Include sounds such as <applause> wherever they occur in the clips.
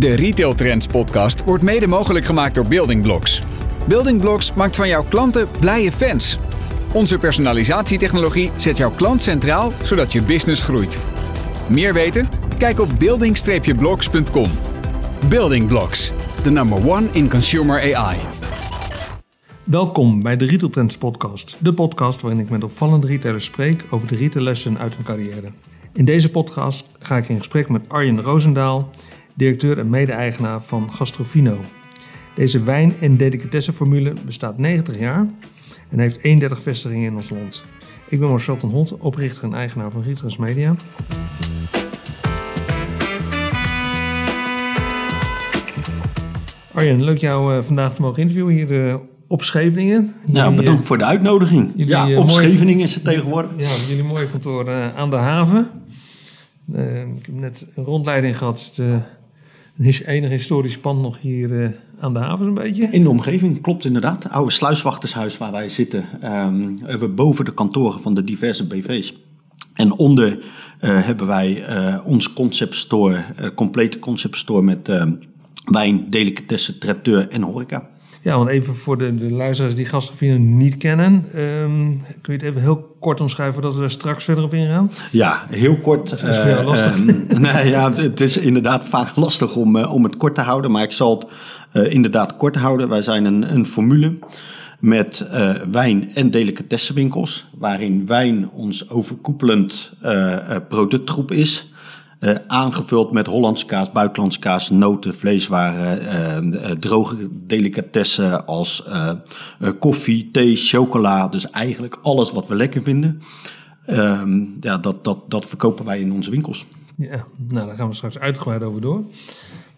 De Retail Trends podcast wordt mede mogelijk gemaakt door Building Blocks. Building Blocks maakt van jouw klanten blije fans. Onze personalisatietechnologie zet jouw klant centraal, zodat je business groeit. Meer weten? Kijk op building-blocks.com. Building Blocks, the number one in consumer AI. Welkom bij de Retail Trends podcast. De podcast waarin ik met opvallende retailers spreek over de retaillessen uit hun carrière. In deze podcast ga ik in gesprek met Arjen Roosendaal, directeur en mede-eigenaar van Gastrofino. Deze wijn- en delicatessenformule bestaat 90 jaar en heeft 31 vestigingen in ons land. Ik ben Marcel ten Holt, oprichter en eigenaar van Rietrans Media. Arjen, leuk jou uh, vandaag te mogen interviewen hier uh, op Scheveningen. Nou, Jullie, bedankt uh, voor de uitnodiging. jullie, ja, eh, op mooi- Scheveningen is het tegenwoordig. Ja, jullie mooie kantoor eh, aan de haven. Eh, ik heb net een rondleiding gehad. Het, een his- enige historisch pand nog hier eh, aan de haven zo'n beetje. In de omgeving, klopt inderdaad. Het oude sluiswachtershuis waar wij zitten. hebben we boven de kantoren van de diverse BV's. En onder eh, hebben wij eh, ons concept store, complete concept store met ehm, wijn, delicatessen, traiteur en horeca. Ja, want even voor de, de luisteraars die Gastrofino niet kennen. ehm, kun je het even heel kort omschrijven voordat we er straks verder op ingaan? Ja, heel kort. is voor jou eh, lastig. ehm, <laughs> nee, ja, het is inderdaad vaak <laughs> lastig om, eh, om het kort te houden, maar ik zal het eh, inderdaad kort houden. Wij zijn een, een formule met eh, wijn- en delicatessenwinkels, waarin wijn ons overkoepelend eh, eh, productgroep is. Eh, aangevuld met Hollandse kaas, buitenlandse kaas, noten, vleeswaren, eh, eh, droge delicatessen als koffie, thee, chocola. Dus eigenlijk alles wat we lekker vinden. Ehm, ja, dat, dat, dat verkopen wij in onze winkels. Ja, nou daar gaan we straks uitgebreid over door.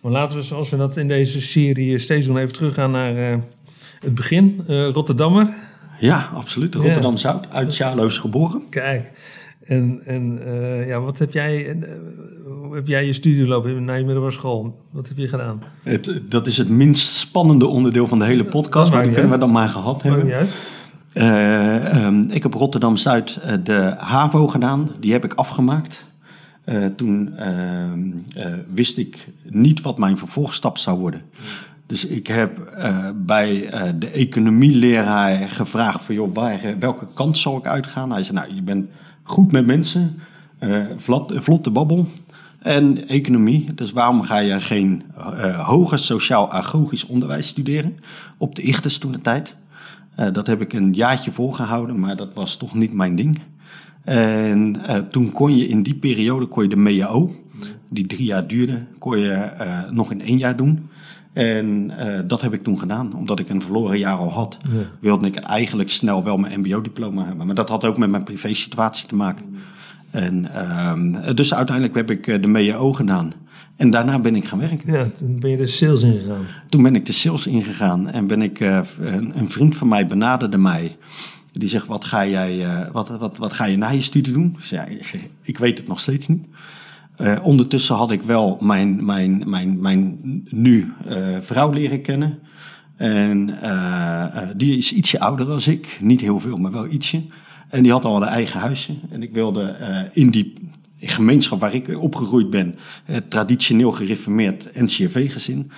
Maar laten we, zoals we dat in deze serie steeds doen, even teruggaan naar het begin. Rotterdammer. Ja, absoluut. Rotterdam-Zuid, uit Sjaloos geboren. Kijk, en, en eh, ja, wat heb jij, hoe heb jij je studie lopen na je middelbare school? Wat heb je gedaan? Het, dat is het minst spannende onderdeel van de hele Dat podcast, maar die niet kunnen we dan maar gehad niet hebben. uit. Eh, ehm, ik heb Rotterdam-Zuid eh, de HAVO gedaan. Die heb ik afgemaakt. Toen ehm, eh, wist ik niet wat mijn vervolgstap zou worden. Dus ik heb bij de economieleraar gevraagd van... Joh, waar, welke kant zal ik uitgaan? Hij zei, nou, je bent goed met mensen, eh, vlot, vlotte babbel en economie. Dus waarom ga je geen eh, hoger sociaal-agogisch onderwijs studeren? Op de Ichtes toen de tijd. Eh, dat heb ik een jaartje volgehouden, maar dat was toch niet mijn ding. En toen kon je in die periode kon je de MEAO, die drie jaar duurde, kon je nog in één jaar doen. En eh, dat heb ik toen gedaan, omdat ik een verloren jaar al had. Wilde ik eigenlijk snel wel mijn MBO-diploma hebben. Maar dat had ook met mijn privé-situatie te maken. En, ehm, dus uiteindelijk heb ik eh, de MEAO gedaan. En daarna ben ik gaan werken. Ja, toen ben je de sales ingegaan. Toen ben ik de sales ingegaan en ben ik, eh, een, een vriend van mij benaderde mij. Die zegt, wat ga, jij, wat, wat, wat ga je na je studie doen? Zei, ja, ik, zeg, ik weet het nog steeds niet. Eh, ondertussen had ik wel mijn, mijn, mijn, mijn nu eh, vrouw leren kennen. En eh, die is ietsje ouder dan ik. Niet heel veel, maar wel ietsje. En die had al een eigen huisje. En ik wilde in die gemeenschap waar ik opgegroeid ben... het traditioneel gereformeerd NCRV-gezin...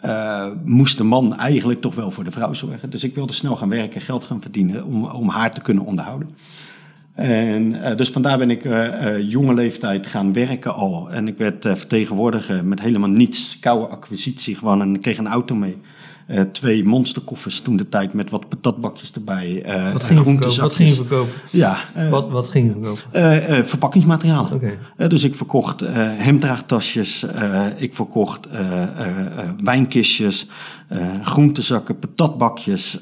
eh, moest de man eigenlijk toch wel voor de vrouw zorgen. Dus ik wilde snel gaan werken, geld gaan verdienen... om, om haar te kunnen onderhouden. En eh, dus vandaar ben ik eh, eh, jonge leeftijd gaan werken al. En ik werd vertegenwoordiger met helemaal niets. Koude acquisitie gewoon. En ik kreeg een auto mee. Eh, twee monsterkoffers toen de tijd met wat patatbakjes erbij. eh, Wat ging verkopen? Wat ging je verkopen? Ja, eh, Wat, wat ging je verkopen? verpakkingsmaterialen. Dus ik verkocht hemdraagtasjes, ik verkocht wijnkistjes, groentezakken, patatbakjes,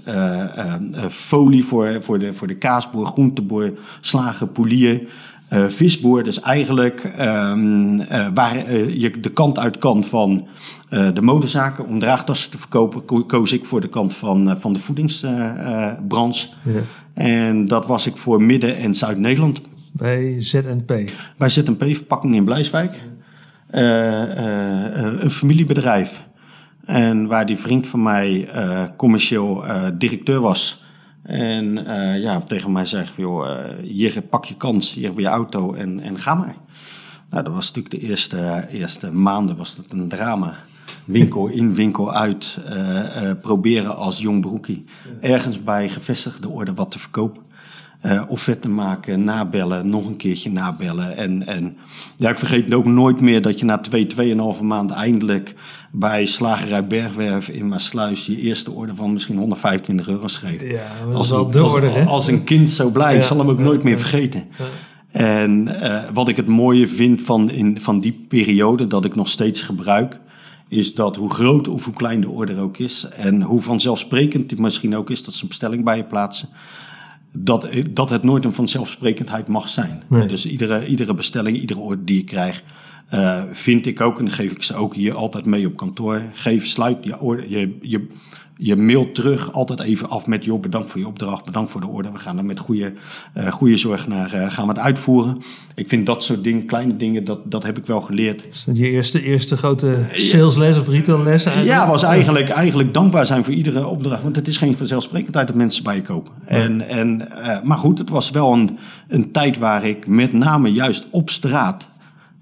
folie voor, voor, de, voor de kaasboer, groenteboer, slager, polier. Eh, visboer, dus eigenlijk ehm, eh, waar eh, je de kant uit kan van de modezaken om draagtassen te verkopen, ko- koos ik voor de kant van, van de voedingsbranche. Ja. En dat was ik voor Midden- en Zuid-Nederland. Bij ZNP. Bij ZNP Verpakking in Blijswijk. Een familiebedrijf. En waar die vriend van mij commercieel directeur was. En eh, ja, tegen mij zegt, joh, hier pak je kans, hier heb je auto en, en ga maar. Nou, dat was natuurlijk de eerste, eerste maanden was dat een drama. Winkel in, winkel uit. eh, proberen als jong broekie ergens bij gevestigde orde wat te verkopen. Eh offerte maken, nabellen, nog een keertje nabellen. En, en ja, ik vergeet ook nooit meer dat je na twee, tweeënhalve maanden eindelijk bij Slagerij Bergwerf in Maasluis je eerste orde van misschien 125 euro schreef. Ja, als, een, de als, orde, hè? als een kind zo blij. Ja, ik zal hem ook ja, nooit meer ja. vergeten. En eh, wat ik het mooie vind van, in, van die periode, dat ik nog steeds gebruik, is dat hoe groot of hoe klein de order ook is, en hoe vanzelfsprekend het misschien ook is dat ze een bestelling bij je plaatsen, dat, dat het nooit een vanzelfsprekendheid mag zijn. Nee. Dus iedere, iedere bestelling, iedere order die je krijgt, eh, vind ik ook, en dan geef ik ze ook hier altijd mee op kantoor, geef, sluit je, je, je, je mail terug altijd even af met, joh, bedankt voor je opdracht, bedankt voor de order. We gaan er met goede, eh, goede zorg naar, eh, gaan we het uitvoeren. Ik vind dat soort dingen, kleine dingen, dat, dat heb ik wel geleerd. Je eerste, eerste grote salesles of retailles eigenlijk? Ja, was eigenlijk, eigenlijk dankbaar zijn voor iedere opdracht. Want het is geen vanzelfsprekendheid dat mensen bij je kopen. En, en, maar goed, het was wel een, een tijd waar ik met name juist op straat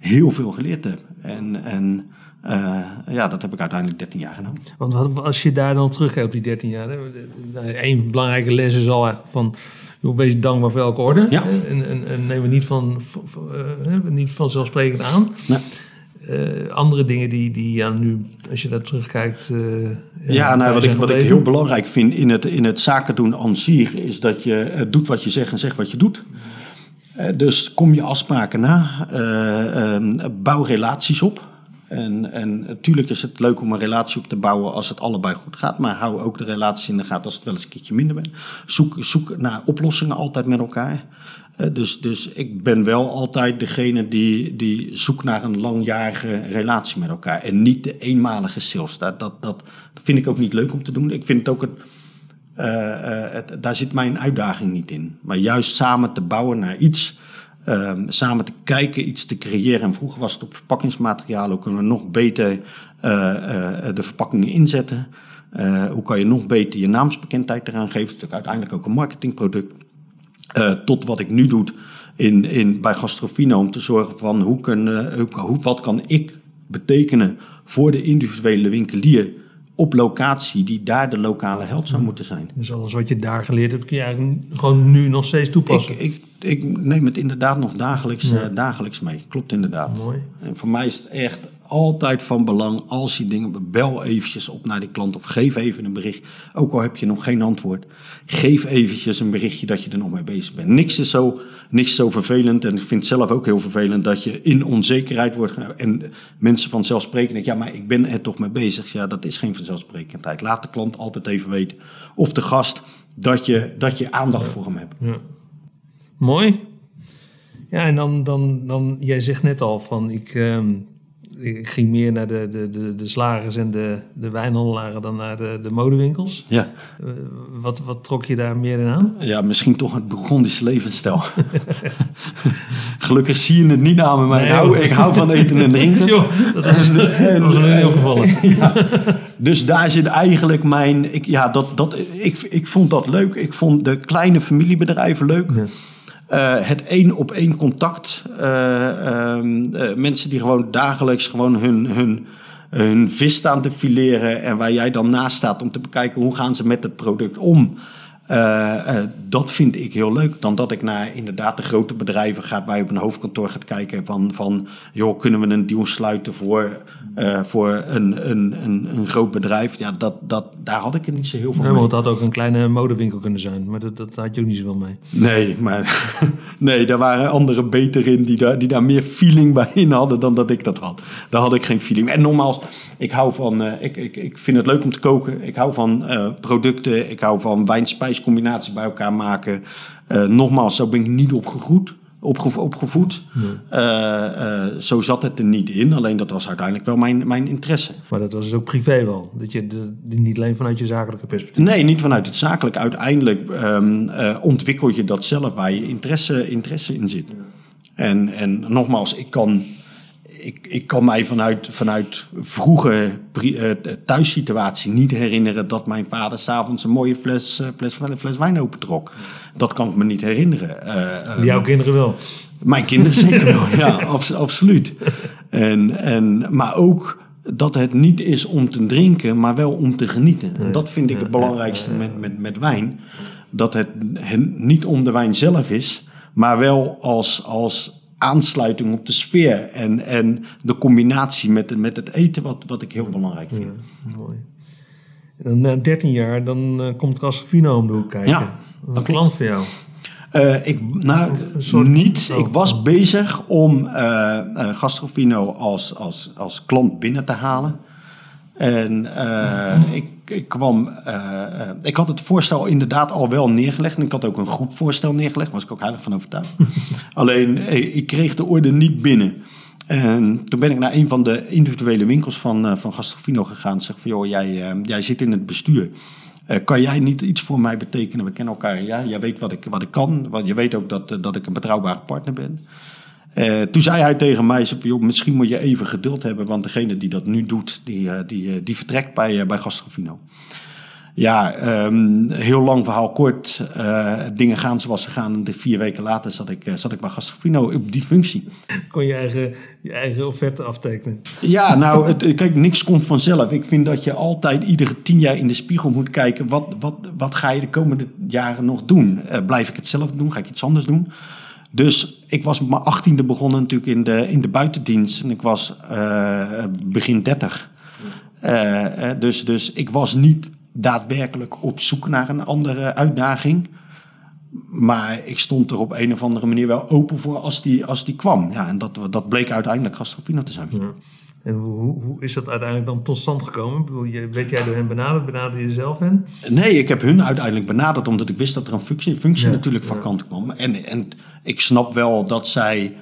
heel veel geleerd heb. En, en eh, ja, dat heb ik uiteindelijk 13 jaar gedaan. Want wat, als je daar dan terugkijkt op die 13 jaar. Een belangrijke les is al van. joh, Wees dankbaar voor elke orde. Ja. En, en, en neem het niet, van, van- van, eh, niet vanzelfsprekend aan. Nee. Eh, andere dingen die, die ja, nu, als je daar terugkijkt. Ja, nou, wat, ik, wat ik heel belangrijk vind in het, in het zaken doen aan zich, is dat je doet wat je zegt en zegt wat je doet. Eh, dus kom je afspraken na, eh, eh, bouw relaties op. En, en natuurlijk is het leuk om een relatie op te bouwen als het allebei goed gaat, maar hou ook de relatie in de gaten als het wel eens een keertje minder bent. Zoek, zoek naar oplossingen altijd met elkaar. Eh, dus, dus ik ben wel altijd degene die, die zoekt naar een langjarige relatie met elkaar. En niet de eenmalige sales. Dat, dat, dat vind ik ook niet leuk om te doen. Ik vind het ook een, eh, eh, daar zit mijn uitdaging niet in. Maar juist samen te bouwen naar iets. ehm, samen te kijken, iets te creëren. En vroeger was het op verpakkingsmateriaal. Hoe kunnen we nog beter eh, de verpakkingen inzetten? Hoe kan je nog beter je naamsbekendheid eraan geven? Het is natuurlijk uiteindelijk ook een marketingproduct. Tot wat ik nu doe in, in, bij Gastrofino. Om te zorgen van hoe kunnen, hoe- wat kan ik betekenen voor de individuele winkelier op locatie die daar de lokale held zou moeten zijn. Dus alles wat je daar geleerd hebt, kun je eigenlijk gewoon nu nog steeds toepassen. Ik, ik, ik neem het inderdaad nog dagelijks, eh, dagelijks mee. Klopt inderdaad. Mooi. En voor mij is het echt altijd van belang als je dingen bel eventjes op naar die klant of geef even een bericht. Ook al heb je nog geen antwoord, geef eventjes een berichtje dat je er nog mee bezig bent. Niks is zo, niks zo vervelend en ik vind het zelf ook heel vervelend dat je in onzekerheid wordt. En mensen vanzelfsprekend ja maar ik ben er toch mee bezig. Ja, dat is geen vanzelfsprekendheid. Laat de klant altijd even weten of de gast dat je, dat je aandacht voor hem hebt. Ja. Mooi. Ja, en dan, dan, dan, jij zegt net al van, ik, ehm, ik ging meer naar de, de, de, de slagers en de, de wijnhandelaren dan naar de, de modewinkels. Ja. Eh, wat, wat trok je daar meer in aan? Ja, misschien toch het Burgondische levensstijl. <laughs> Gelukkig zie je het niet aan me, maar ik, hou, ik hou van eten en drinken. <laughs> Dat was, dat was een heel gevallen. <laughs> Dus daar zit eigenlijk mijn... Ik, ja, dat, dat, ik, ik vond dat leuk. Ik vond de kleine familiebedrijven leuk. Ja. Eh, het één op één contact. Eh, ehm, eh, mensen die gewoon dagelijks gewoon hun, hun, hun vis staan te fileren. En waar jij dan naast staat om te bekijken hoe gaan ze met het product om. Eh, eh, dat vind ik heel leuk. Dan dat ik naar inderdaad de grote bedrijven ga, waar je op een hoofdkantoor gaat kijken van, van joh, kunnen we een deal sluiten voor, eh, voor een, een, een, een groot bedrijf? Ja, dat, dat, daar had ik er niet zo heel veel mee. want het had ook een kleine modewinkel kunnen zijn, maar dat, dat had je ook niet zoveel mee. Nee, maar <laughs> nee, daar waren anderen beter in die daar, die daar meer feeling bij in hadden dan dat ik dat had. Daar had ik geen feeling. En nogmaals, ik hou van, ik, ik, ik vind het leuk om te koken. Ik hou van producten. Ik hou van wijn-spijscombinatie bij elkaar maken. Eh, nogmaals, zo ben ik niet opgegroeid. Opge, opgevoed. Eh, eh, zo zat het er niet in. Alleen dat was uiteindelijk wel mijn, mijn interesse. Maar dat was dus ook privé wel. Dat je de, niet alleen vanuit je zakelijke perspectief. Nee, niet vanuit het zakelijk. Uiteindelijk ehm, eh, ontwikkel je dat zelf waar je interesse, interesse in zit. En, en nogmaals, ik kan, ik, ik kan mij vanuit, vanuit vroege eh, thuissituatie niet herinneren dat mijn vader s'avonds een mooie fles, eh, fles, fles wijn opentrok. Dat kan ik me niet herinneren. Eh, eh, Jouw kinderen wel. mijn kinderen zeker wel, <laughs> ja, abs- absoluut. En, en, maar ook dat het niet is om te drinken, maar wel om te genieten. En dat vind ik het belangrijkste met, met, met wijn. Dat het, het niet om de wijn zelf is, maar wel als, als aansluiting op de sfeer. En, en de combinatie met, het- met het eten, wat, wat ik heel belangrijk vind. Mooi. En dan na 13 jaar, dan eh, komt Rascofino om de hoek kijken. Ja, Een klant voor jou. Eh, ik, nou, een soort- niet. oh. Ik was bezig om eh, Gastrofino als, als, als klant binnen te halen. En ik, ik kwam... eh, eh, ik had het voorstel inderdaad al wel neergelegd. En ik had ook een groepvoorstel neergelegd. Daar was ik ook heilig van overtuigd. <laughs> Alleen, eh, ik kreeg de orde niet binnen. En toen ben ik naar een van de individuele winkels van, van Gastrofino gegaan. Zeg van, joh, jij, jij zit in het bestuur. Kan jij niet iets voor mij betekenen? We kennen elkaar, ja. Jij weet wat ik, wat ik kan. Want je weet ook dat, dat ik een betrouwbare partner ben. Eh, toen zei hij tegen mij, joh, misschien moet je even geduld hebben... want degene die dat nu doet, die, eh, die, eh, die vertrekt bij, bij Gastrofino. Ja, ehm, heel lang verhaal kort. Dingen gaan zoals ze gaan. En de vier weken later zat ik, zat ik bij Gastrofino op die functie. Kon je eigen, je eigen offerte aftekenen. Ja, nou, het, kijk, niks komt vanzelf. Ik vind dat je altijd iedere tien jaar in de spiegel moet kijken. Wat, wat, wat ga je de komende jaren nog doen? Blijf ik hetzelfde doen? Ga ik iets anders doen? Dus ik was op mijn achttiende begonnen natuurlijk in de, in de buitendienst. En ik was eh, begin dertig. Eh, dus, dus ik was niet daadwerkelijk op zoek naar een andere uitdaging. Maar ik stond er op een of andere manier wel open voor als die, als die kwam. Ja, en dat, dat bleek uiteindelijk Gastrofino te zijn. En hoe, hoe is dat uiteindelijk dan tot stand gekomen? Ik bedoel, je, werd jij door hen benaderd? Benaderde je zelf hen? Nee, ik heb hun uiteindelijk benaderd omdat ik wist dat er een functie, functie Ja, natuurlijk vakant kwam. En, en ik snap wel dat zij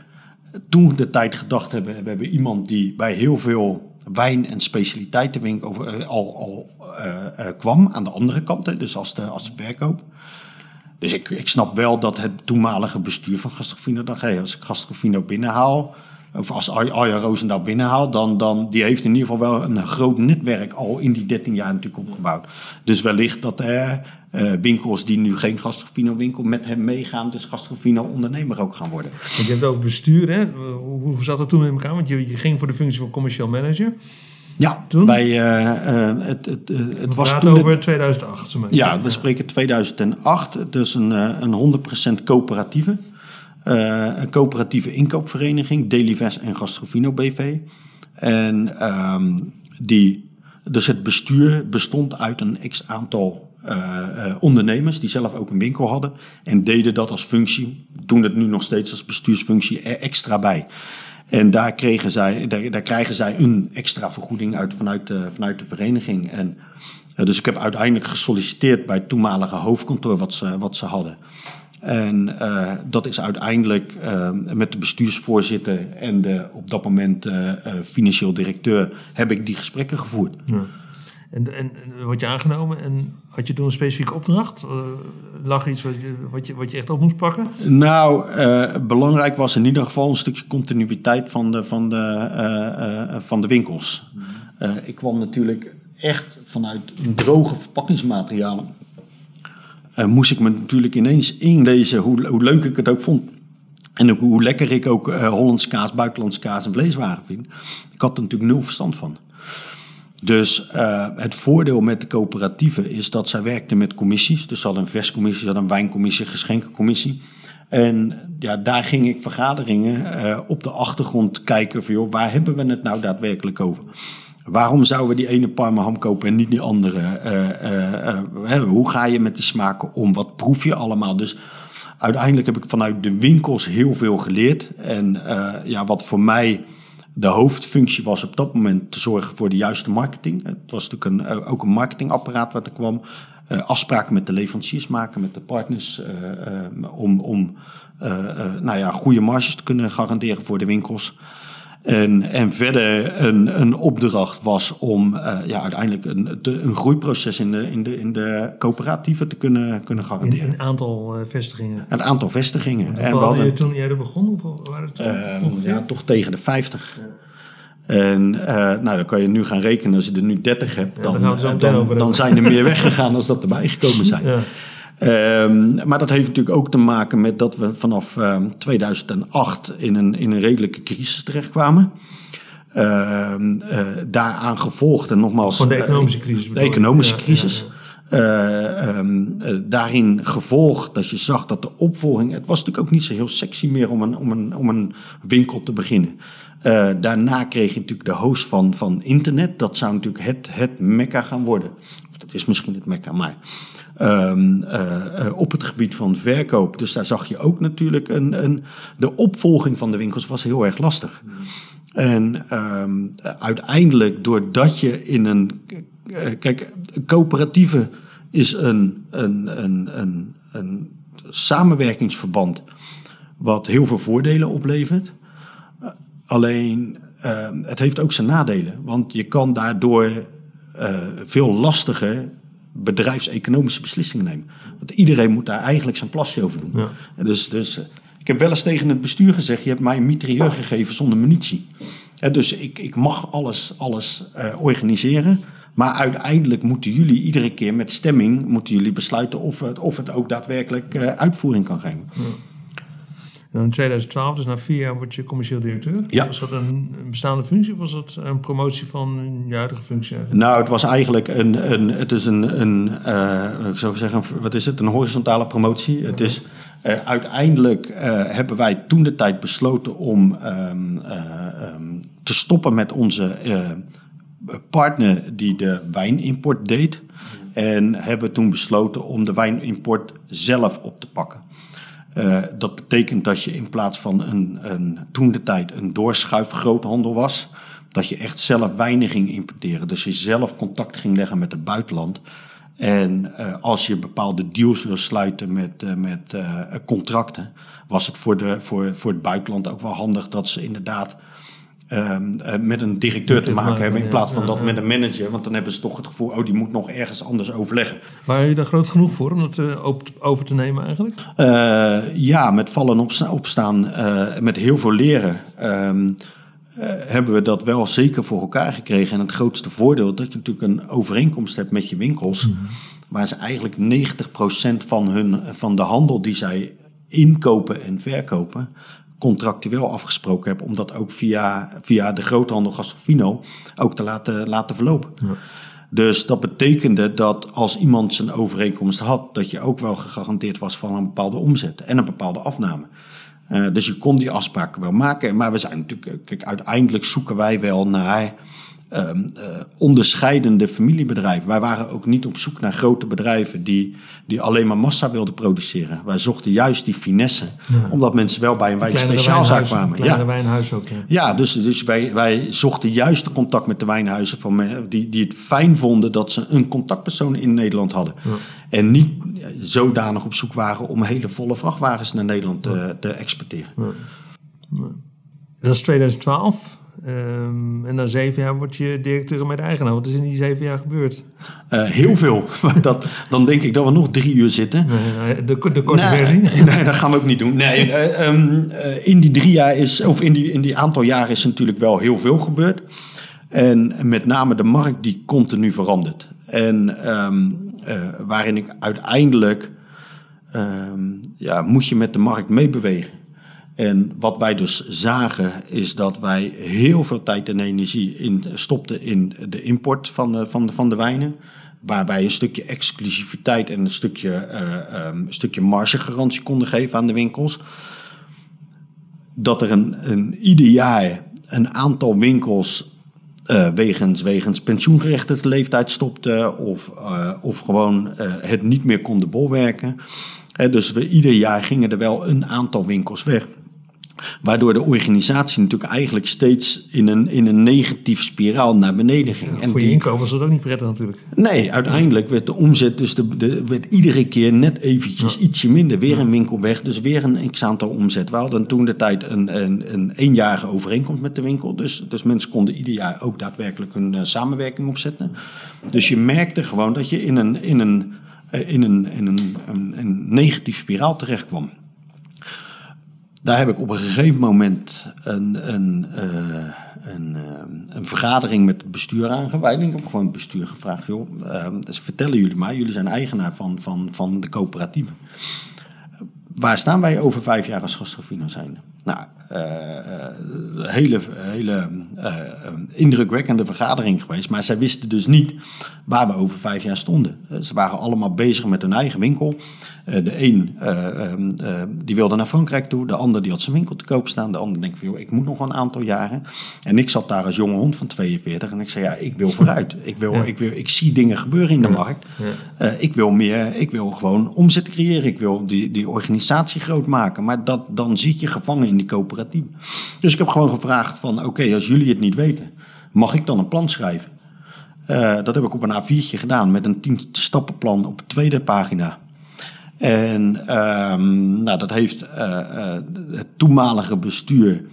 toen de tijd gedacht hebben, we hebben iemand die bij heel veel wijn- en specialiteitenwinkel over, eh, al, al eh, eh, kwam aan de andere kant, dus als de, als de verkoop. Dus ik, ik snap wel dat het toenmalige bestuur van Gastrofino dacht, hey, als ik Gastrofino binnenhaal, of als Ar- Arja Roosendaal binnenhaalt, dan, dan die heeft in ieder geval wel een groot netwerk al in die 13 jaar natuurlijk opgebouwd. Dus wellicht dat er eh, winkels die nu geen Gastrofino winkel met hem meegaan, dus Gastrofino ondernemer ook gaan worden. Want je hebt ook bestuur, hè? Hoe, hoe zat dat toen in elkaar? Want je, je ging voor de functie van commercieel manager. Ja, Toen? bij, eh, eh, het, het, het We was praten toen de- over 2008. zeg maar. Ja, we spreken 2008, dus een, een 100% coöperatieve. Eh, een coöperatieve inkoopvereniging, Delives en Gastrofino BV. En ehm, die, dus het bestuur bestond uit een x-aantal eh, eh, ondernemers die zelf ook een winkel hadden. En deden dat als functie, doen het nu nog steeds als bestuursfunctie er extra bij. En daar, kregen zij, daar, daar krijgen zij een extra vergoeding uit vanuit de, vanuit de vereniging. En, dus ik heb uiteindelijk gesolliciteerd bij het toenmalige hoofdkantoor wat ze, wat ze hadden. En eh, dat is uiteindelijk eh, met de bestuursvoorzitter en de op dat moment eh, eh, financieel directeur heb ik die gesprekken gevoerd. Ja. En, en, word je aangenomen en had je toen een specifieke opdracht? Lag iets wat je, wat, je, wat je echt op moest pakken? Nou, belangrijk was in ieder geval een stukje continuïteit van de, van de, van de winkels. Eh, ik kwam natuurlijk echt vanuit droge verpakkingsmaterialen. Eh, moest ik me natuurlijk ineens inlezen hoe, hoe leuk ik het ook vond. En hoe lekker ik ook eh Hollands kaas, buitenlands kaas en vleeswaren vind. Ik had er natuurlijk nul verstand van. Dus eh, het voordeel met de coöperatieven is dat zij werkten met commissies. Dus ze hadden een verscommissie, ze een wijncommissie, een geschenkencommissie. En ja, daar ging ik vergaderingen op de achtergrond kijken van... Joh, waar hebben we het nou daadwerkelijk over? Waarom zouden we die ene parmaham kopen en niet die andere? Eh, eh, eh, hoe ga je met die smaken om? Wat proef je allemaal? Dus uiteindelijk heb ik vanuit de winkels heel veel geleerd. En ja, wat voor mij de hoofdfunctie was op dat moment te zorgen voor de juiste marketing. Het was natuurlijk een, ook een marketingapparaat wat er kwam. Afspraken met de leveranciers maken, met de partners. om om nou ja, goede marges te kunnen garanderen voor de winkels. En, en verder een, een opdracht was om eh, ja, uiteindelijk een, een groeiproces in de, in de, in de coöperatieven te kunnen, kunnen In garanderen. een aantal eh, vestigingen. Een aantal vestigingen. En we hadden je toen jij er begon? Hoeveel waren het toen ehm, ja, toch tegen de 50. En uh, nou, dan kan je nu gaan rekenen, als je er nu 30 hebt, dan, dan, dan, dan zijn er meer weggegaan als dat erbij gekomen zijn. <laughs> Ja. Um, maar dat heeft natuurlijk ook te maken met dat we vanaf uh, 2008 in een, in een redelijke crisis terechtkwamen. Uh, daaraan gevolgd, en nogmaals. Van de economische crisis. De economische crisis. Ja, um, daarin gevolgd dat je zag dat de opvolging. Het was natuurlijk ook niet zo heel sexy meer om een, om een, om een winkel te beginnen. Uh, daarna kreeg je natuurlijk de host van, van internet. Dat zou natuurlijk het, het mekka gaan worden. Dat is misschien het mekka, maar um, op het gebied van verkoop. Dus daar zag je ook natuurlijk een, een de opvolging van de winkels was heel erg lastig. En um, uiteindelijk, doordat je in een. Kijk, coöperatieve is een, een, een, een, een samenwerkingsverband wat heel veel voordelen oplevert. Alleen uh, het heeft ook zijn nadelen. Want je kan daardoor veel lastiger bedrijfseconomische beslissingen nemen. Want iedereen moet daar eigenlijk zijn plasje over doen. Ja. Dus, dus uh, ik heb wel eens tegen het bestuur gezegd: je hebt mij een mitrailleur gegeven zonder munitie. dus ik, ik mag alles, alles organiseren. Maar uiteindelijk moeten jullie iedere keer met stemming moeten jullie besluiten of het, of het ook daadwerkelijk uitvoering kan geven. Ja. En in 2012, dus na vier jaar, word je commercieel directeur. Ja. Was dat een, een bestaande functie of was dat een promotie van je huidige functie? Nou, het was eigenlijk een, een, het is een, een uh, ik zou zeggen, wat is het, een horizontale promotie. Het is, uh, uiteindelijk uh, hebben wij toen de tijd besloten om um, um, te stoppen met onze partner die de wijnimport deed. En hebben toen besloten om de wijnimport zelf op te pakken. Uh, dat betekent dat je in plaats van een, een toen de tijd een doorschuifgroothandel was, dat je echt zelf wijnen ging importeren. Dus je zelf contact ging leggen met het buitenland. En uh, als je bepaalde deals wil sluiten met, uh, met contracten, was het voor, de, voor, voor het buitenland ook wel handig dat ze inderdaad Um, uh, met een directeur te maken hebben in plaats van dat met een manager. Want dan hebben ze toch het gevoel, oh, die moet nog ergens anders overleggen. Waren je daar groot genoeg voor om dat uh, over te nemen eigenlijk? Uh, ja, met vallen opsta opstaan, met heel veel leren. Um, hebben we dat wel zeker voor elkaar gekregen. En het grootste voordeel dat je natuurlijk een overeenkomst hebt met je winkels. Mm -hmm. Waar ze eigenlijk 90% van, hun, van de handel die zij inkopen en verkopen contractueel afgesproken heb om dat ook via, via de groothandel Gastrofino ook te laten, laten verlopen. Ja. Dus dat betekende dat als iemand zijn overeenkomst had, dat je ook wel gegarandeerd was van een bepaalde omzet en een bepaalde afname. Uh, dus je kon die afspraken wel maken. Maar we zijn natuurlijk, kijk, uiteindelijk zoeken wij wel naar um, uh, onderscheidende familiebedrijven. Wij waren ook niet op zoek naar grote bedrijven die, die alleen maar massa wilden produceren. Wij zochten juist die finesse, ja. omdat mensen wel bij een wijn speciaalzaak kwamen. Ja, wijnhuis ook. Ja, ja dus, dus wij, wij zochten juist contact met de wijnhuizen van, die, die het fijn vonden dat ze een contactpersoon in Nederland hadden. Ja. En niet zodanig op zoek waren om hele volle vrachtwagens naar Nederland te, te exporteren. Dat is 2012. Um, en na zeven jaar word je directeur met eigenaar. Wat is in die zeven jaar gebeurd? Uh, heel veel. <laughs> dat, dan denk ik dat we nog drie uur zitten. Nee, de, de korte nee, versie? <laughs> Nee, dat gaan we ook niet doen. Nee, uh, um, uh, in die drie jaar is, of in die, in die aantal jaren is natuurlijk wel heel veel gebeurd. En met name de markt die continu verandert. En um, waarin ik uiteindelijk, ja, moet je met de markt meebewegen. En wat wij dus zagen is dat wij heel veel tijd en energie in, stopten in de import van de, van de, van de wijnen. Waarbij een stukje exclusiviteit en een stukje, um, een stukje margegarantie konden geven aan de winkels. Dat er een, een, ieder jaar een aantal winkels uh, wegens, wegens pensioengerechtigde leeftijd stopten. Of, uh, of gewoon het niet meer konden bolwerken. dus we, ieder jaar gingen er wel een aantal winkels weg. Waardoor de organisatie natuurlijk eigenlijk steeds in een, in een negatief spiraal naar beneden ging. Ja, en voor je inkomen was dat ook niet prettig natuurlijk. Nee, uiteindelijk werd de omzet dus de, de, werd iedere keer net eventjes ja. ietsje minder. Weer een winkel weg, dus weer een x-aantal omzet. We hadden toen de tijd een, een, een eenjarige overeenkomst met de winkel. Dus, dus mensen konden ieder jaar ook daadwerkelijk een uh, samenwerking opzetten. Dus je merkte gewoon dat je in een, in een, uh, in een, in een, een, een negatief spiraal terecht kwam. Daar heb ik op een gegeven moment een, een, uh, een, uh, een, vergadering met het bestuur aangeweid. Ik heb gewoon het bestuur gevraagd, joh, dus vertellen jullie maar, jullie zijn eigenaar van, van, van de coöperatieve. Waar staan wij over vijf jaar als Gastrofino zijn? Nou, hele, hele indrukwekkende vergadering geweest. Maar zij wisten dus niet waar we over vijf jaar stonden. ze waren allemaal bezig met hun eigen winkel. Eh, de een eh, ehm, eh, die wilde naar Frankrijk toe, de ander die had zijn winkel te koop staan, de ander denkt van joh, ik moet nog een aantal jaren. En ik zat daar als jonge hond van 42 en ik zei ja, ik wil vooruit. Ik, wil, ik, wil, ik zie dingen gebeuren in de markt. ik wil meer, ik wil gewoon omzet creëren. Ik wil die, die organisatie groot maken. Maar dat, dan zit je gevangen in die Dus ik heb gewoon gevraagd van oké, als jullie het niet weten, mag ik dan een plan schrijven? dat heb ik op een A4'tje gedaan met een 10 stappenplan op de tweede pagina. En um, nou, dat heeft uh, uh, het toenmalige bestuur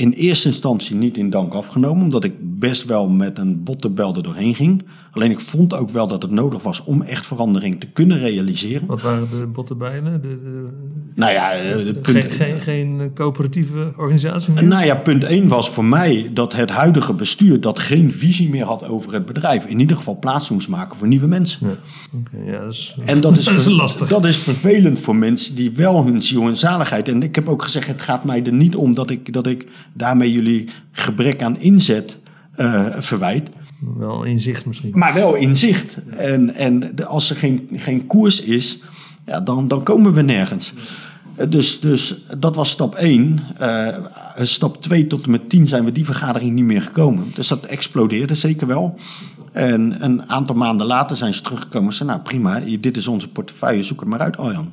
in eerste instantie niet in dank afgenomen, omdat ik best wel met een bottenbel er doorheen ging. Alleen ik vond ook wel dat het nodig was om echt verandering te kunnen realiseren. Wat waren de bottenbijlen? De, de, nou ja, eh, de, punt, geen, geen, coöperatieve organisatie meer? Nou ja, punt 1 was voor mij dat het huidige bestuur dat geen visie meer had over het bedrijf. In ieder geval plaats moest maken voor nieuwe mensen. Ja. ja dat is, en dat is, <laughs> dat is lastig. Dat is vervelend voor mensen die wel hun ziel en zaligheid. En ik heb ook gezegd, het gaat mij er niet om dat ik, dat ik daarmee jullie gebrek aan inzet uh, verwijt. Wel inzicht misschien. Maar wel inzicht. En, en als er geen, geen koers is, ja, dan, dan komen we nergens. Dus, dus dat was stap 1. Uh, eh, stap 2 tot en met 10 zijn we die vergadering niet meer gekomen. Dus dat explodeerde zeker wel. En een aantal maanden later zijn ze teruggekomen en zeiden, nou prima, dit is onze portefeuille, zoek het maar uit, Aljan.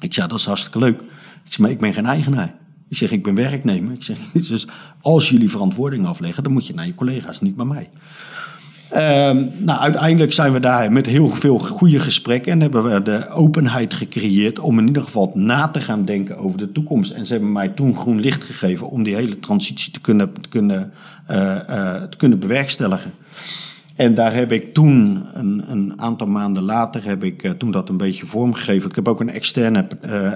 Ik zei, dat is hartstikke leuk. Ik zeg, maar ik ben geen eigenaar. Ik zeg, ik ben werknemer. Ik zeg, <laughs> dus als jullie verantwoording afleggen, dan moet je naar je collega's, niet bij mij. Uh, nou, uiteindelijk zijn we daar met heel veel goede gesprekken en hebben we de openheid gecreëerd om in ieder geval na te gaan denken over de toekomst. En ze hebben mij toen groen licht gegeven om die hele transitie te kunnen, te kunnen, uh, uh, te kunnen bewerkstelligen. En daar heb ik toen, een, een aantal maanden later, heb ik uh, toen dat een beetje vormgegeven. Ik heb ook een externe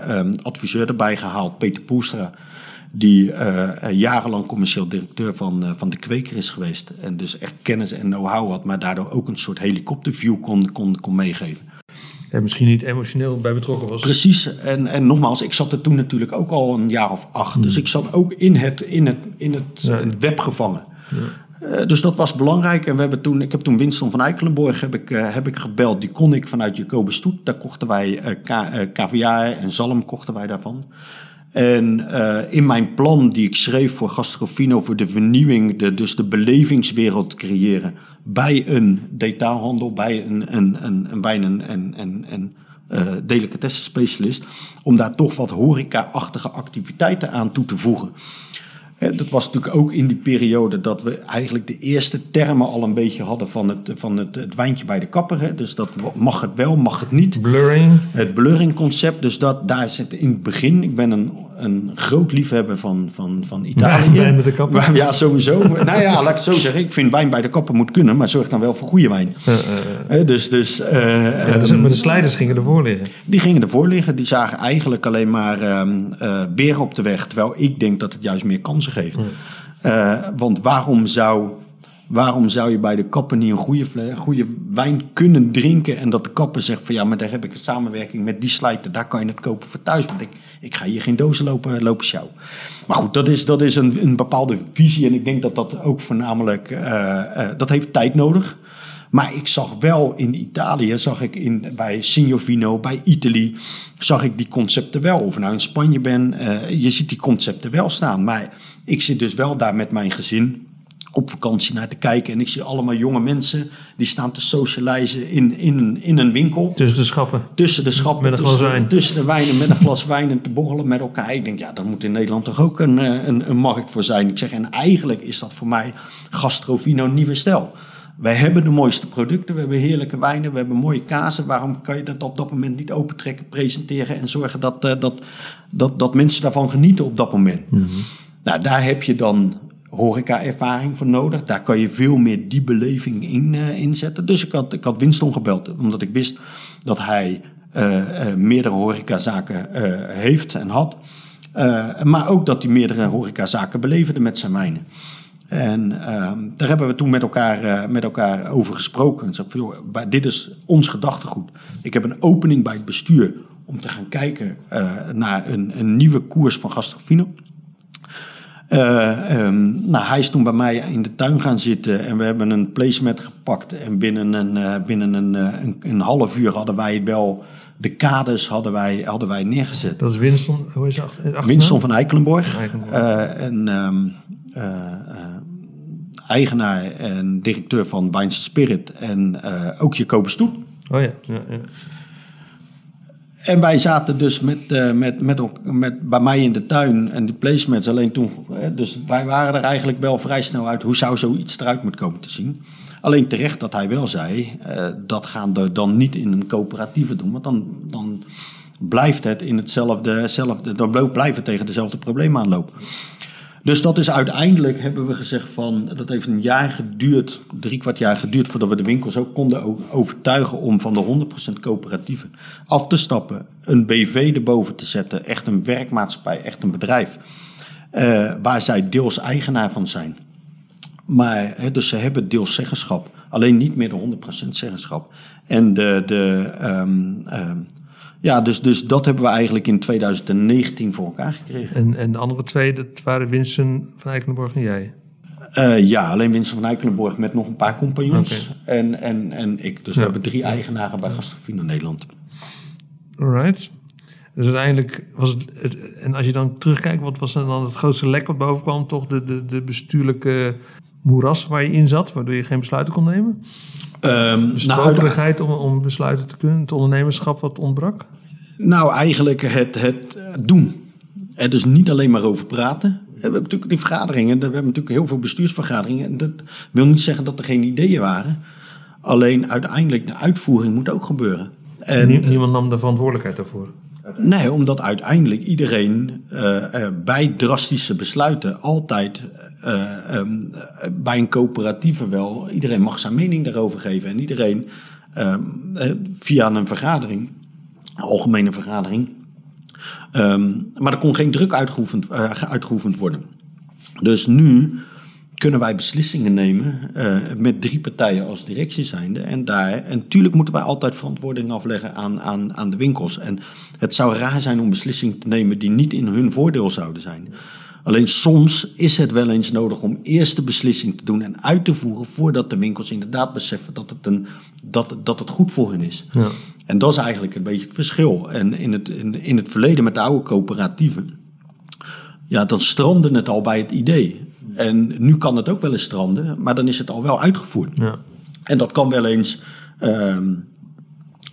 um, adviseur erbij gehaald, Peter Poelstra die uh, jarenlang commercieel directeur van, uh, van de Kweker is geweest. En dus echt kennis en know-how had, maar daardoor ook een soort helikopterview kon, kon, kon meegeven. En misschien niet emotioneel bij betrokken was. Precies. En, en nogmaals, ik zat er toen natuurlijk ook al een jaar of acht. Hmm. Dus ik zat ook in het, in het, in het, ja. web gevangen. Ja. Uh, dus dat was belangrijk. En we hebben toen, ik heb toen Winston van Eikelenborg heb ik, uh, heb ik gebeld. Die kon ik vanuit Jacobus Stoet. Daar kochten wij uh, KVA en zalm kochten wij daarvan. En in mijn plan die ik schreef voor Gastrofino, voor de vernieuwing, de, dus de belevingswereld creëren bij een detailhandel, bij een, een, een, een en, en, en, uh, om daar toch wat horeca-achtige activiteiten aan toe te voegen. Dat was natuurlijk ook in die periode dat we eigenlijk de eerste termen al een beetje hadden van het, van het, het wijntje bij de kapper. Hè. Dus dat mag het wel, mag het niet. Blurring. Het blurring concept. Dus dat, daar zit in het begin. Ik ben een, een groot liefhebber van, van, van Italië. Wijn bij de kapper. Ja, sowieso. <laughs> nou ja, laat ik het zo zeggen. Ik vind wijn bij de kapper moet kunnen, maar zorg dan wel voor goede wijn. Uh, dus, dus, uh, ja, dus maar de slijders gingen ervoor liggen. Die gingen ervoor liggen. Die zagen eigenlijk alleen maar um, op de weg. Terwijl ik denk dat het juist meer kansen geeft. Want waarom zou, waarom zou je bij de kapper niet een goede, goede wijn kunnen drinken... en dat de kapper zegt van ja, maar daar heb ik een samenwerking met die slijter... daar kan je het kopen voor thuis, want ik, ik ga hier geen dozen lopen, lopen sjouw. Maar goed, dat is, dat is een, een bepaalde visie en ik denk dat dat ook voornamelijk... Uh, uh, dat heeft tijd nodig maar ik zag wel in Italië, zag ik in, bij Signorvino, bij Italië, zag ik die concepten wel. Of nou in Spanje ben, uh, je ziet die concepten wel staan. Maar ik zit dus wel daar met mijn gezin op vakantie naar te kijken. En ik zie allemaal jonge mensen die staan te socializen in, in, een, in een winkel. Tussen de schappen. Tussen de schappen. Met een glas wijn. Tussen de wijnen, met een glas <laughs> wijn en te borrelen met elkaar. Ik denk, ja, daar moet in Nederland toch ook een, een, een markt voor zijn. Ik zeg, en eigenlijk is dat voor mij gastrovino nieuwe stijl. Wij hebben de mooiste producten, we hebben heerlijke wijnen, we hebben mooie kazen. Waarom kan je dat op dat moment niet opentrekken, presenteren en zorgen dat, uh, dat, dat, dat mensen daarvan genieten op dat moment? Mm -hmm. Nou, daar heb je dan horeca-ervaring voor nodig. Daar kan je veel meer die beleving in uh, inzetten. Dus ik had, ik had Winston gebeld, omdat ik wist dat hij uh, meerdere horecazaken heeft en had. Maar ook dat hij meerdere horecazaken beleverde met zijn wijnen. En uh, daar hebben we toen met elkaar, met elkaar over gesproken. En zei, dit is ons gedachtegoed. Ik heb een opening bij het bestuur om te gaan kijken naar een, een, nieuwe koers van Gastrofino. Uh, um, nou, hij is toen bij mij in de tuin gaan zitten en we hebben een placemat gepakt. En binnen een, uh, binnen een, uh, een, een, half uur hadden wij wel de kaders hadden wij, hadden wij neergezet. Dat is Winston, hoe is het? Winston van Eikelenborg. en um, eigenaar en directeur van Wijnse Spirit en ook Jacobus Stoet. Oh ja, ja, ja. En wij zaten dus met, uh, met, met, met, bij mij in de tuin en die placements alleen toen. dus wij waren er eigenlijk wel vrij snel uit hoe zou zoiets eruit moeten komen te zien. Alleen terecht dat hij wel zei, uh, dat gaan we dan niet in een coöperatieve doen. Want dan, dan blijft het in hetzelfde, dan blijft het tegen dezelfde problemen aanlopen. Dus dat is uiteindelijk, hebben we gezegd van, dat heeft een jaar geduurd, drie kwart jaar geduurd voordat we de winkels ook konden overtuigen om van de 100% coöperatieve af te stappen, een BV erboven te zetten, echt een werkmaatschappij, echt een bedrijf, uh, waar zij deels eigenaar van zijn. Maar, dus ze hebben deels zeggenschap, alleen niet meer de 100% zeggenschap. En de, de um, um, ja, dus, dus dat hebben we eigenlijk in 2019 voor elkaar gekregen. En, en de andere twee, dat waren Winston van Eikelenborg en jij? Uh, ja, alleen Winston van Eikelenborg met nog een paar compagnons. Okay. En, en, en ik. Dus ja. we hebben drie eigenaren bij Gastrofino Nederland. Alright. Dus uiteindelijk was het, En als je dan terugkijkt, wat was dan het grootste lek wat boven kwam? Toch de, de, de bestuurlijke moeras waar je in zat, waardoor je geen besluiten kon nemen? Um, nou, om, om besluiten te kunnen, het ondernemerschap wat ontbrak? Nou, eigenlijk het, het doen. Er dus niet alleen maar over praten. We hebben natuurlijk die vergaderingen, we hebben natuurlijk heel veel bestuursvergaderingen. En dat wil niet zeggen dat er geen ideeën waren. Alleen uiteindelijk de uitvoering moet ook gebeuren. En, Niemand nam de verantwoordelijkheid daarvoor? Nee, omdat uiteindelijk iedereen uh, bij drastische besluiten altijd uh, um, bij een coöperatieve wel, iedereen mag zijn mening daarover geven. En iedereen via een vergadering, een algemene vergadering. Um, maar er kon geen druk uitgeoefend, uitgeoefend worden. Dus nu kunnen wij beslissingen nemen uh, met drie partijen als directie zijnde. En, daar, en natuurlijk moeten wij altijd verantwoording afleggen aan, aan, aan de winkels. En het zou raar zijn om beslissingen te nemen die niet in hun voordeel zouden zijn. Alleen soms is het wel eens nodig om eerst de beslissing te doen en uit te voeren voordat de winkels inderdaad beseffen dat het, een, dat, dat het goed voor hen is. Ja. En dat is eigenlijk een beetje het verschil. En in het, in, in het verleden met de oude coöperatieven, ja, dan strandde het al bij het idee. En nu kan het ook wel eens stranden, maar dan is het al wel uitgevoerd. Ja. En dat kan wel eens, um,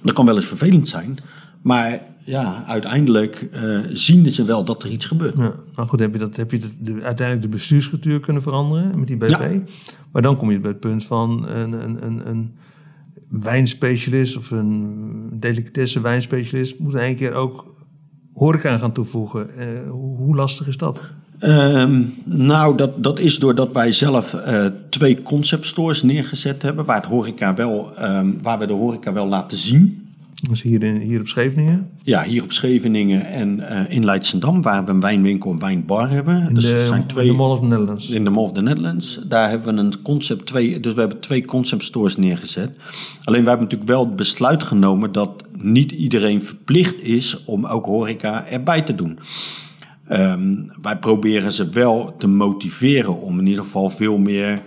dat kan wel eens vervelend zijn. Maar ja, uiteindelijk uh, zien ze wel dat er iets gebeurt. Ja, nou goed, heb je, dat, heb je de, uiteindelijk de bestuurscultuur kunnen veranderen met die BV. Ja. Maar dan kom je bij het punt van een, een, een, een wijnspecialist of een delicatesse wijnspecialist moet een keer ook horeca gaan toevoegen. Uh, hoe lastig is dat? Um, nou, dat, dat is doordat wij zelf uh, twee concept stores neergezet hebben, waar, het horeca wel, um, waar we de horeca wel laten zien. Dus hier, in, hier op Scheveningen? Ja, hier op Scheveningen en uh, in Leidsendam, waar we een wijnwinkel en wijnbar hebben. In, dus de, zijn twee, in de Mall of the Netherlands. In de Mall of the Netherlands. Daar hebben we een concept, twee, dus we hebben twee concept stores neergezet. Alleen we hebben natuurlijk wel het besluit genomen dat niet iedereen verplicht is om ook horeca erbij te doen. Um, wij proberen ze wel te motiveren om in ieder geval veel meer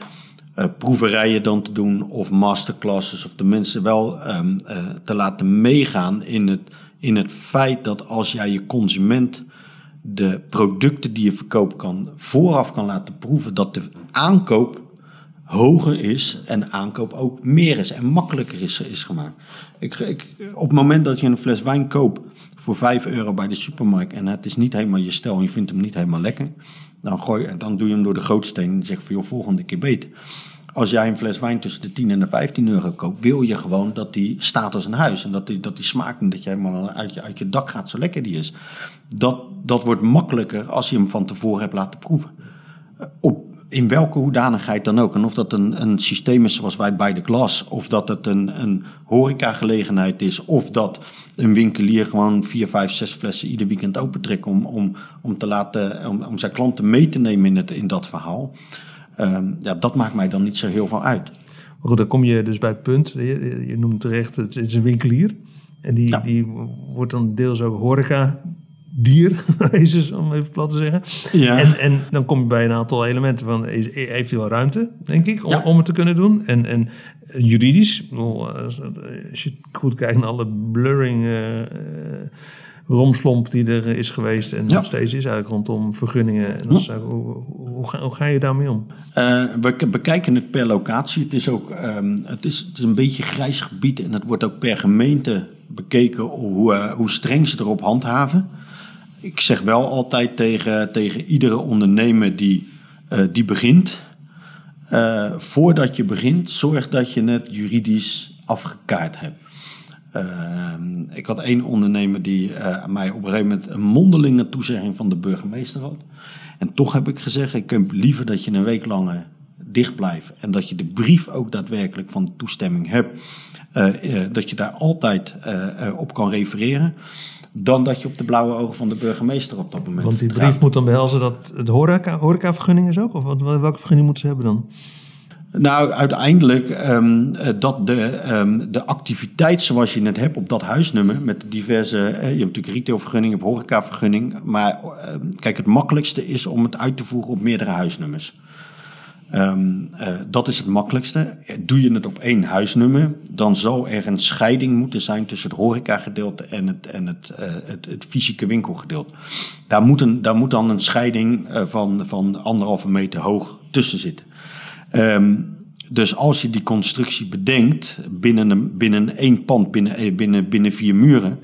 uh, proeverijen dan te doen of masterclasses of de mensen wel um, te laten meegaan in het, in het feit dat als jij je consument de producten die je verkoopt kan vooraf kan laten proeven, dat de aankoop hoger is en aankoop ook meer is en makkelijker is, is gemaakt. Ik, ik, op het moment dat je een fles wijn koopt voor 5 euro bij de supermarkt en het is niet helemaal je stijl en je vindt hem niet helemaal lekker, dan, gooi, dan doe je hem door de gootsteen en zeg van joh, volgende keer beter. Als jij een fles wijn tussen de 10 en de 15 euro koopt, wil je gewoon dat die staat als een huis. En dat die, dat die smaak en dat jij helemaal uit je, uit je dak gaat, zo lekker die is. Dat, dat wordt makkelijker als je hem van tevoren hebt laten proeven. Op in welke hoedanigheid dan ook. En of dat een, een systeem is zoals wij bij de klas, of dat het een, een horecagelegenheid is, of dat een winkelier gewoon vier, vijf, zes flessen ieder weekend opentrekt om, om, om, te laten, om, om zijn klanten mee te nemen in, het, in dat verhaal. Ehm, ja, dat maakt mij dan niet zo heel veel uit. Maar goed, dan kom je dus bij het punt. Je, je noemt terecht, het is een winkelier. En die, die wordt dan deels ook horeca dier, <laughs> om even plat te zeggen. Ja. En, en dan kom je bij een aantal elementen van, heeft hij wel ruimte, denk ik, om, om het te kunnen doen. En, en juridisch, als je goed kijkt naar alle blurring... Uh, romslomp die er is geweest en nog steeds is eigenlijk rondom vergunningen. En hoe, hoe, ga, hoe, ga, je daarmee om? Uh, we bekijken het per locatie. Het is ook um, het is, het is een beetje grijs gebied en het wordt ook per gemeente bekeken hoe, uh, hoe streng ze erop handhaven. Ik zeg wel altijd tegen, tegen iedere ondernemer die, uh, die begint. voordat je begint, zorg dat je het juridisch afgekaart hebt. Ehm, ik had één ondernemer die mij op een gegeven moment een mondelinge toezegging van de burgemeester had. En toch heb ik gezegd, ik heb liever dat je een week langer dicht blijft. En dat je de brief ook daadwerkelijk van de toestemming hebt. Dat je daar altijd op kan refereren. Dan dat je op de blauwe ogen van de burgemeester op dat moment Want die brief moet dan behelzen dat het horeca, horecavergunning is ook? Of wat, welke vergunning moeten ze hebben dan? Nou, uiteindelijk um, dat de, um, de activiteit zoals je het hebt op dat huisnummer, met diverse, uh, je hebt natuurlijk retailvergunning, je hebt horecavergunning, maar uh, kijk, het makkelijkste is om het uit te voeren op meerdere huisnummers. Um, dat is het makkelijkste. Doe je het op één huisnummer, dan zal er een scheiding moeten zijn tussen het horecagedeelte en het, en het, het, het fysieke winkelgedeelte. Daar moet, een, daar moet dan een scheiding van, van anderhalve meter hoog tussen zitten. Um, dus als je die constructie bedenkt binnen, een, binnen één pand, binnen, eh, binnen, binnen vier muren,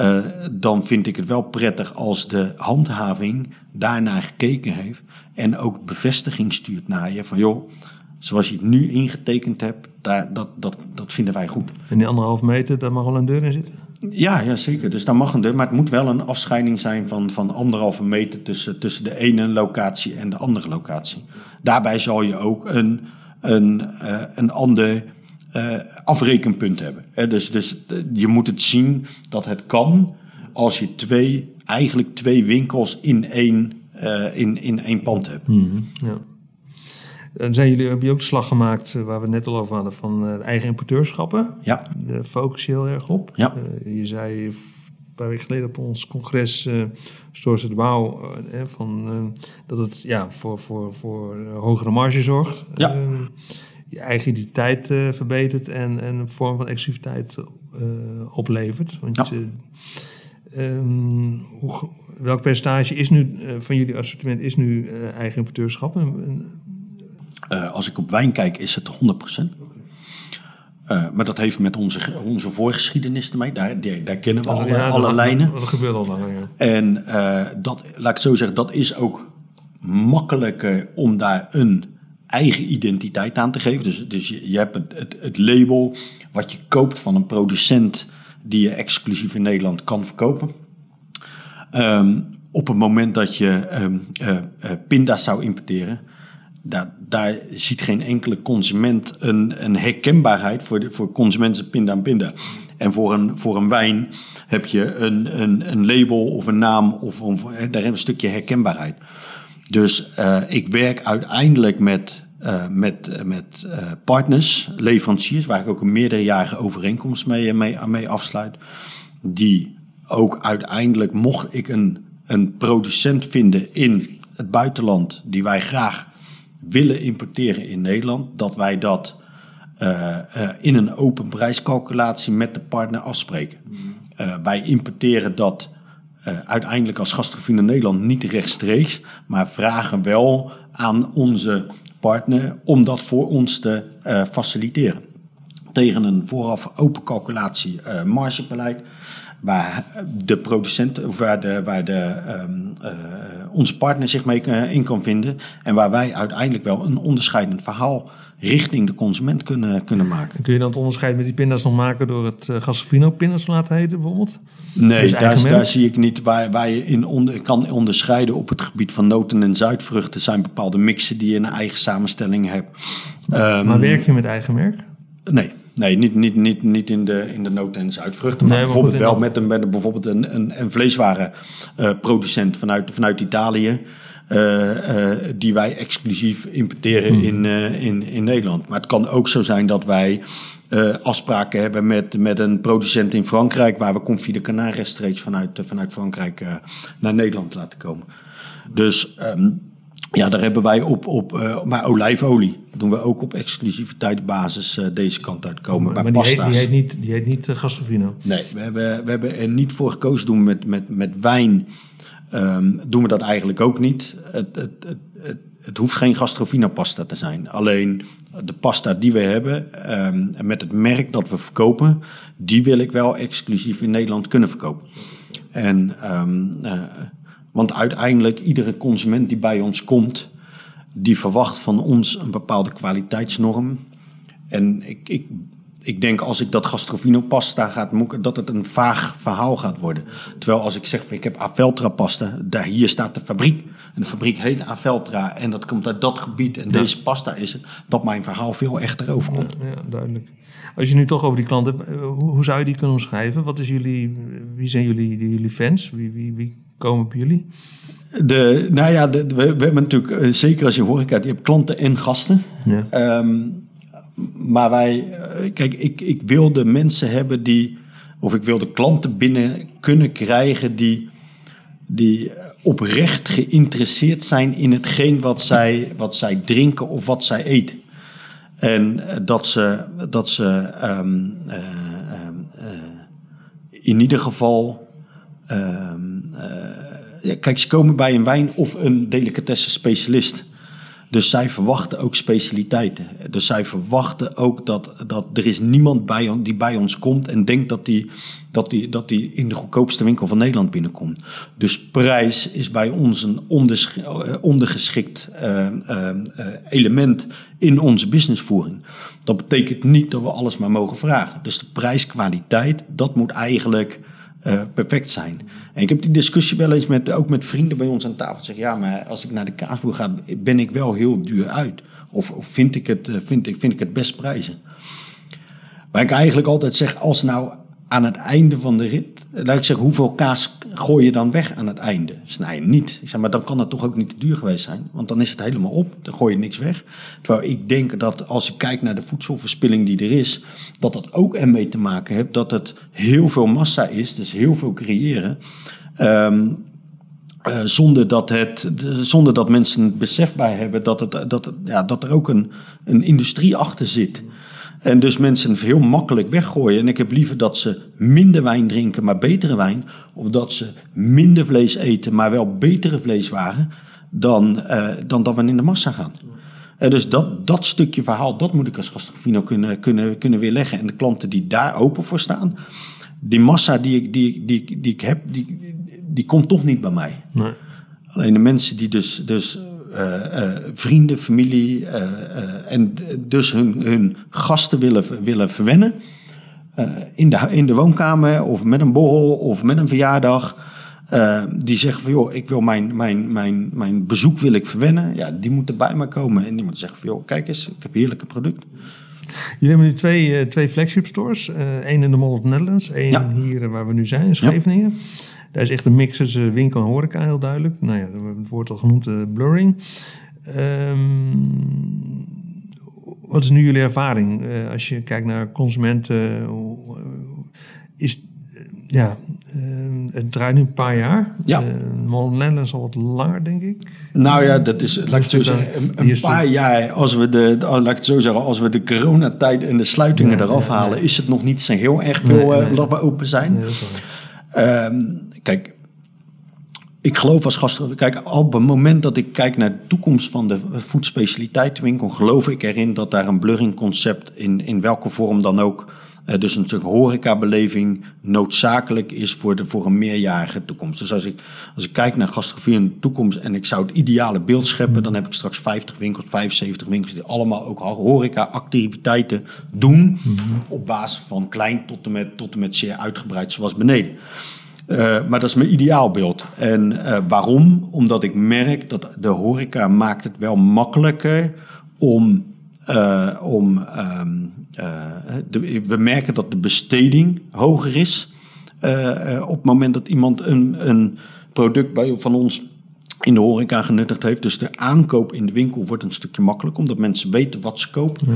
uh, dan vind ik het wel prettig als de handhaving daarnaar gekeken heeft en ook bevestiging stuurt naar je van joh, zoals je het nu ingetekend hebt, daar, dat, dat, dat vinden wij goed. En die anderhalf meter, daar mag wel een deur in zitten? Ja, ja, zeker. Dus daar mag een deur, maar het moet wel een afscheiding zijn van, van anderhalve meter tussen, tussen de ene locatie en de andere locatie. Daarbij zal je ook een, een, uh, een ander afrekenpunt hebben. dus, dus je moet het zien dat het kan als je twee, eigenlijk twee winkels in één, uh, in, in één pand hebt. Mm -hmm, ja. Dan zijn jullie, heb je ook de slag gemaakt, waar we het net al over hadden, van eigen importeurschappen. Ja. Daar focus je heel erg op. Ja. je zei paar weken geleden op ons congres uh, de Bouw uh, van, dat het ja, voor, voor, voor hogere marge zorgt. Ja. Je eigen identiteit verbetert en, en een vorm van exclusiviteit oplevert. Want ja. um, hoe, welk percentage is nu van jullie assortiment is nu eigen importeurschap? als ik op wijn kijk is het 100%. Uh, maar dat heeft met onze, onze voorgeschiedenis ermee. Daar, daar kennen we alle, ja, alle dat, lijnen. Dat gebeurt al langer, ja. En uh, dat, laat ik zo zeggen, dat is ook makkelijker om daar een eigen identiteit aan te geven. Dus, dus je, je hebt het, het, label wat je koopt van een producent die je exclusief in Nederland kan verkopen. Um, op het moment dat je um, uh, pinda's zou importeren, daar, daar ziet geen enkele consument een, een herkenbaarheid voor, de, voor consumenten pinda en pinda. En voor een, voor een wijn heb je een, een, een label of een naam of, of daar een stukje herkenbaarheid. Dus uh, ik werk uiteindelijk met, uh, met, met uh, partners, leveranciers, waar ik ook een meerderjarige overeenkomst mee, mee, mee afsluit. Die ook uiteindelijk, mocht ik een, een producent vinden in het buitenland, die wij graag willen importeren in Nederland, dat wij dat in een open prijscalculatie met de partner afspreken. Uh, wij importeren dat uiteindelijk als gastgevier in Nederland niet rechtstreeks, maar vragen wel aan onze partner om dat voor ons te faciliteren. tegen een vooraf open calculatie uh, margebeleid. Waar de producent, of waar, de, waar de, uh, onze partner zich mee in kan vinden. En waar wij uiteindelijk wel een onderscheidend verhaal richting de consument kunnen, kunnen maken. Kun je dan het onderscheid met die pinda's nog maken door het uh, Gasofino pindas te laten heten bijvoorbeeld? Nee, dus daar, daar, zie ik niet waar, waar je in onder, kan onderscheiden op het gebied van noten en zuidvruchten. zijn bepaalde mixen die je een eigen samenstelling hebt. Um, maar werk je met eigen merk? Nee. Nee, niet, niet, niet, niet in de, in de noten en zuidvruchten. Maar bijvoorbeeld wel met, een, met een, bijvoorbeeld een, een, een vleeswarenproducent uh, vanuit, vanuit Italië. Uh, uh, die wij exclusief importeren hmm. in, uh, in, in Nederland. Maar het kan ook zo zijn dat wij afspraken hebben met, met een producent in Frankrijk, waar we Confit de rechtstreeks vanuit, vanuit Frankrijk naar Nederland laten komen. Dus um, ja, daar hebben wij op, op maar olijfolie doen we ook op exclusiviteitsbasis deze kant uitkomen. Maar, maar die, heet, die, heet, niet, die heet niet? Nee, we hebben, we hebben er niet voor gekozen doen met, met, met wijn Um, doen we dat eigenlijk ook niet. Het, het, het, het, hoeft geen gastrofina pasta te zijn. Alleen de pasta die we hebben, um, met het merk dat we verkopen, die wil ik wel exclusief in Nederland kunnen verkopen. En, um, uh, want uiteindelijk, iedere consument die bij ons komt, die verwacht van ons een bepaalde kwaliteitsnorm. En ik, ik ik denk als ik dat gastrofino pasta gaat moeken, dat het een vaag verhaal gaat worden. Terwijl als ik zeg, ik heb Aveltra pasta, daar hier staat de fabriek. En de fabriek heet Aveltra en dat komt uit dat gebied en deze pasta is het, dat mijn verhaal veel echter overkomt. Ja, ja, duidelijk. Als je nu toch over die klant hebt, eh, hoe, hoe, zou je die kunnen omschrijven? Wat is jullie, wie zijn jullie, jullie fans? Wie, wie, wie komen bij jullie? De, nou ja, we, we, hebben natuurlijk, eh, zeker als je horeca, je hebt klanten en gasten. Ja. Um, maar wij, eh, kijk, ik, ik wilde mensen hebben die, of ik wilde klanten binnen kunnen krijgen die, die oprecht geïnteresseerd zijn in hetgeen wat zij, wat zij drinken of wat zij eten. En eh, dat ze, dat ze um, uh, uh, in ieder geval. Um, ja, kijk, ze komen bij een wijn of een delicatesse specialist. Dus zij verwachten ook specialiteiten. Dus zij verwachten ook dat, dat er is niemand bij, die bij ons komt en denkt dat die, dat, die, dat die in de goedkoopste winkel van Nederland binnenkomt. Dus prijs is bij ons een eh, ondergeschikt uh, element in onze businessvoering. Dat betekent niet dat we alles maar mogen vragen. Dus de prijskwaliteit, dat moet eigenlijk uh, perfect zijn. En ik heb die discussie wel eens met, ook met vrienden bij ons aan tafel. Zeg, ja, maar als ik naar de kaasboer ga, ben ik wel heel duur uit. Of, of vind, ik het, eh, vind, ik, vind ik het best prijzen. Waar ik eigenlijk altijd zeg, als nou aan het einde van de rit, laat ik zeggen, hoeveel kaas gooi je dan weg aan het einde? Snij niet. Ik zeg, maar dan kan het toch ook niet te duur geweest zijn, want dan is het helemaal op, dan gooi je niks weg. Terwijl ik denk dat als je kijkt naar de voedselverspilling die er is, dat dat ook ermee te maken heeft dat het heel veel massa is, dus heel veel creëren. Um, uh, zonder, dat het, zonder dat mensen het besef bij hebben dat, het, dat, ja, dat er ook een, een industrie achter zit. En dus mensen heel makkelijk weggooien. En ik heb liever dat ze minder wijn drinken, maar betere wijn. Of dat ze minder vlees eten, maar wel betere vleeswaren. Dan, uh, dan dat we in de massa gaan. En dus dat, dat stukje verhaal, dat moet ik als gastrofino kunnen, kunnen, kunnen weerleggen. En de klanten die daar open voor staan, die massa die ik, die, die, die ik heb, die, die komt toch niet bij mij. Nee. Alleen de mensen die dus, dus vrienden, familie uh, en dus hun, hun gasten willen, willen verwennen. in, de, in de woonkamer of met een borrel of met een verjaardag. die zeggen van joh, ik wil mijn, mijn, mijn, mijn bezoek wil ik verwennen. Ja, die moeten bij me komen. En die moeten zeggen van joh, kijk eens, ik heb heerlijke product. Jullie hebben nu twee, twee flagship stores. Eén in de Mall of the Netherlands, één hier waar we nu zijn in Scheveningen. Ja. Daar is echt een mix tussen winkel en horeca heel duidelijk. Nou ja, het wordt al genoemd uh, blurring. Um, wat is nu jullie ervaring uh, als je kijkt naar consumenten? Uh, is, ja, het draait nu een paar jaar. Ja. Uh, Netherlands al wat langer, denk ik. Nou ja, dat is, laat ik zo zeggen, een, een paar jaar. Als we de, laat ik het zo zeggen, als we de coronatijd en de sluitingen eraf halen, is het nog niet zo heel erg veel nee, we open zijn. Nee, Kijk, ik geloof als gast. Kijk, op het moment dat ik kijk naar de toekomst van de voedselspecialiteitenwinkel, geloof ik erin dat daar een blurring concept in, in welke vorm dan ook. Uh, dus een horecabeleving noodzakelijk is voor, de, voor een meerjarige toekomst. Dus als ik, als ik kijk naar gastrofie in de toekomst en ik zou het ideale beeld scheppen, dan heb ik straks 50 winkels, 75 winkels die allemaal ook horeca-activiteiten doen. Op basis van klein tot en, met, tot en met zeer uitgebreid, zoals beneden. Uh, maar dat is mijn ideaalbeeld. En uh, waarom? Omdat ik merk dat de horeca maakt het wel makkelijker om. Uh, om um, de, we merken dat de besteding hoger is. op het moment dat iemand een, een product bij, van ons in de horeca genuttigd heeft. Dus de aankoop in de winkel wordt een stukje makkelijker, omdat mensen weten wat ze kopen.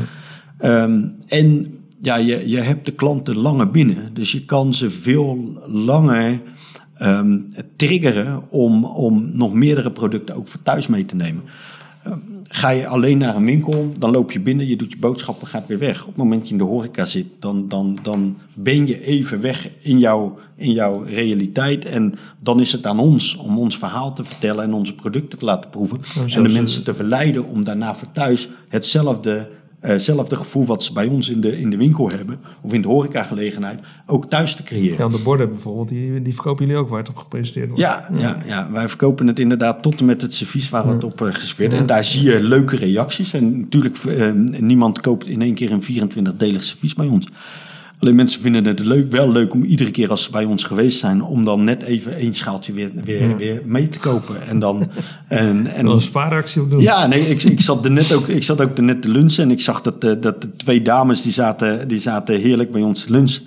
Ja. Um, en ja, je, je hebt de klanten langer binnen. Dus je kan ze veel langer um, triggeren om, om nog meerdere producten ook voor thuis mee te nemen. Um, ga je alleen naar een winkel, dan loop je binnen, je doet je boodschappen, gaat weer weg. Op het moment dat je in de horeca zit, dan, dan, dan ben je even weg in, jouw in jouw realiteit. En dan is het aan ons om ons verhaal te vertellen en onze producten te laten proeven. en de mensen te verleiden om daarna voor thuis hetzelfde hetzelfde uh, gevoel wat ze bij ons in de, in de winkel hebben, of in de horecagelegenheid, ook thuis te creëren. Ja, de borden bijvoorbeeld, die, die verkopen jullie ook waar het op gepresenteerd wordt. Ja, ja. ja, ja. wij verkopen het inderdaad tot en met het servies waar het op uh, geserveerd En daar zie je leuke reacties. En natuurlijk, uh, niemand koopt in één keer een 24-delig servies bij ons. Alleen mensen vinden het leuk, wel leuk om iedere keer als ze bij ons geweest zijn, om dan net even één schaaltje weer, weer, ja. weer mee te kopen. En dan. <laughs> En, en, een spaaractie op doen. Ja, nee, ik, ik zat er net ook, ik zat ook er net te lunchen en ik zag dat, de, dat de twee dames die zaten, die zaten heerlijk bij ons te lunchen.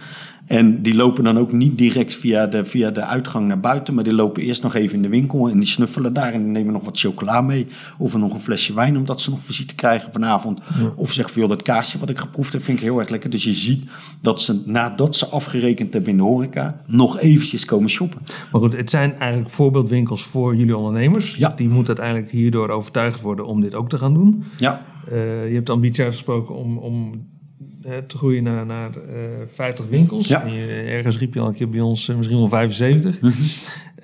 En die lopen dan ook niet direct via de, via de uitgang naar buiten, maar die lopen eerst nog even in de winkel en die snuffelen daar en die nemen nog wat chocola mee of nog een flesje wijn omdat ze nog visite krijgen vanavond. Ja. Of zeggen van joh, dat kaasje wat ik geproefd heb vind ik heel erg lekker. Dus je ziet dat ze nadat ze afgerekend hebben in de horeca nog eventjes komen shoppen. Maar goed, het zijn eigenlijk voorbeeldwinkels voor jullie ondernemers. Ja. Die moeten uiteindelijk hierdoor overtuigd worden om dit ook te gaan doen. Ja. Uh, je hebt de ambitie uitgesproken om, om te groeien naar, naar uh, 50 winkels. Ja. En je, ergens riep je al een keer bij ons uh, misschien wel 75. Mm -hmm.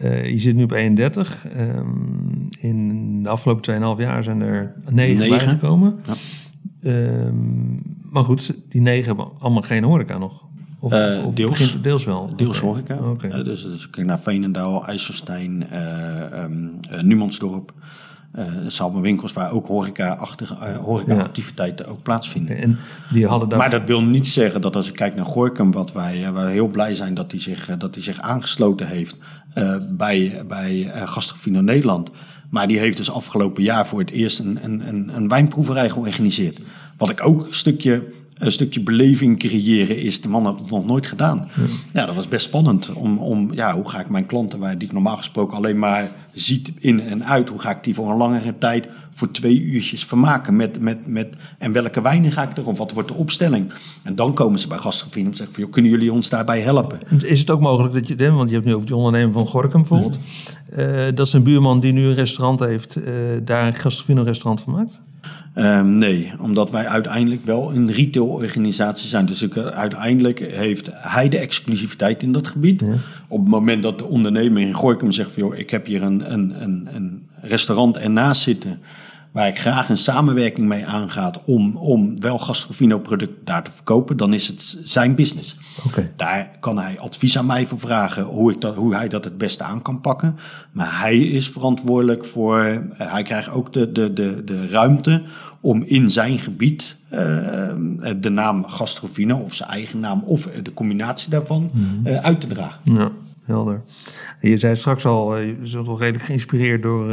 uh, je zit nu op 31. Um, in de afgelopen 2,5 jaar zijn er 9 bijgekomen. Ja. Um, maar goed, die 9 hebben allemaal geen horeca nog. Of, of deels, deels wel? Deels okay. horeca. Okay. dus, dus kijk naar Veenendaal, IJsselstein, um, Numansdorp. Uh, winkels waar ook horeca-achtige uh, horeca-activiteiten ja. ook plaatsvinden. En die hadden daar... Maar dat wil niet zeggen dat als ik kijk naar Gorkum, wat wij, uh, heel blij zijn dat hij zich, dat hij zich aangesloten heeft bij, bij Gastrofino Nederland. Maar die heeft dus afgelopen jaar voor het eerst een, een, een, een wijnproeverij georganiseerd. Wat ik ook een stukje een stukje beleving creëren is. De man had het nog nooit gedaan. Ja, ja dat was best spannend. Om, om, ja, hoe ga ik mijn klanten, waar die ik normaal gesproken alleen maar ziet in en uit, hoe ga ik die voor een langere tijd voor twee uurtjes vermaken? Met, met, met, en welke wijnen ga ik er? Of wat wordt de opstelling? En dan komen ze bij Gastrofien en zeggen van, joh, kunnen jullie ons daarbij helpen? En is het ook mogelijk dat je, want je hebt nu over die ondernemer van Gorkum bijvoorbeeld, mm. uh, dat is een buurman die nu een restaurant heeft, uh, daar een Gastrofino restaurant van maakt? Um, nee, omdat wij uiteindelijk wel een retailorganisatie zijn. Dus ik, uiteindelijk heeft hij de exclusiviteit in dat gebied. Ja. Op het moment dat de ondernemer in Gorkum zegt van... Joh, ik heb hier een, een, een, een restaurant ernaast zitten... waar ik graag een samenwerking mee aangaat... om, om wel Gastrofino product daar te verkopen... dan is het zijn business. Okay. Daar kan hij advies aan mij voor vragen... Hoe, ik dat, hoe hij dat het beste aan kan pakken. Maar hij is verantwoordelijk voor... Uh, hij krijgt ook de, de, de, de ruimte om in zijn gebied uh, de naam Gastrofino of zijn eigen naam of de combinatie daarvan uh, uit te dragen. Ja, helder. Je zei straks al, je zult wel redelijk geïnspireerd door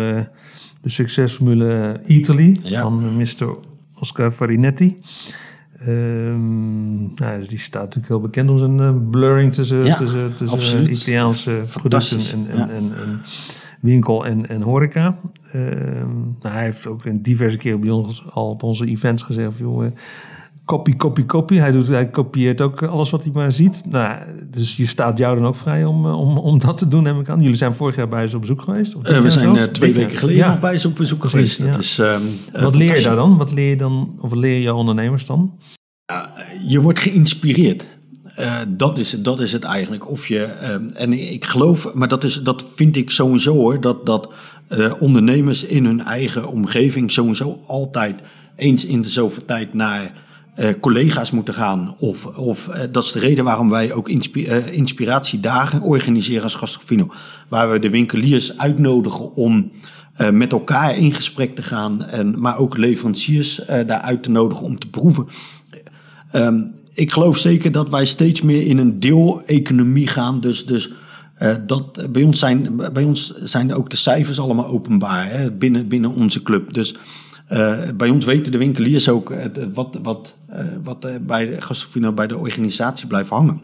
de succesformule Italy ja. van Mr. Oscar Farinetti. Um, nou, die staat natuurlijk heel bekend om zijn blurring tussen, ja, tussen, tussen Italiaanse producten en, en, ja. en, en winkel en, en horeca. Uh, nou, hij heeft ook een diverse keer bij ons al op onze events gezegd: joh, copy, copy, copy. Hij, doet, hij kopieert ook alles wat hij maar ziet. Nou, dus je staat jou dan ook vrij om, om, om dat te doen, neem ik aan. Jullie zijn vorig jaar bij ze op bezoek geweest? Of uh, we zijn uh, twee weken geleden ja. nog bij ze op bezoek geweest. Dat is, uh, wat leer je daar dan? Wat leer je dan? Of wat leer je ondernemers dan? je wordt geïnspireerd. Uh, dat, is, dat is het eigenlijk. Of je, uh, en ik geloof, maar dat, is, dat vind ik sowieso hoor, dat, dat uh, ondernemers in hun eigen omgeving sowieso altijd eens in de zoveel tijd naar collega's moeten gaan. Of, of dat is de reden waarom wij ook inspi inspiratiedagen organiseren als Gastrofino. Waar we de winkeliers uitnodigen om met elkaar in gesprek te gaan. En, maar ook leveranciers daar uit te nodigen om te proeven. Um, ik geloof zeker dat wij steeds meer in een deeleconomie gaan. Dus, dus uh, dat, bij, ons zijn, bij ons zijn ook de cijfers allemaal openbaar hè, binnen, binnen onze club. Dus uh, bij ons weten de winkeliers ook uh, wat, wat, wat bij, de, bij de organisatie blijft hangen.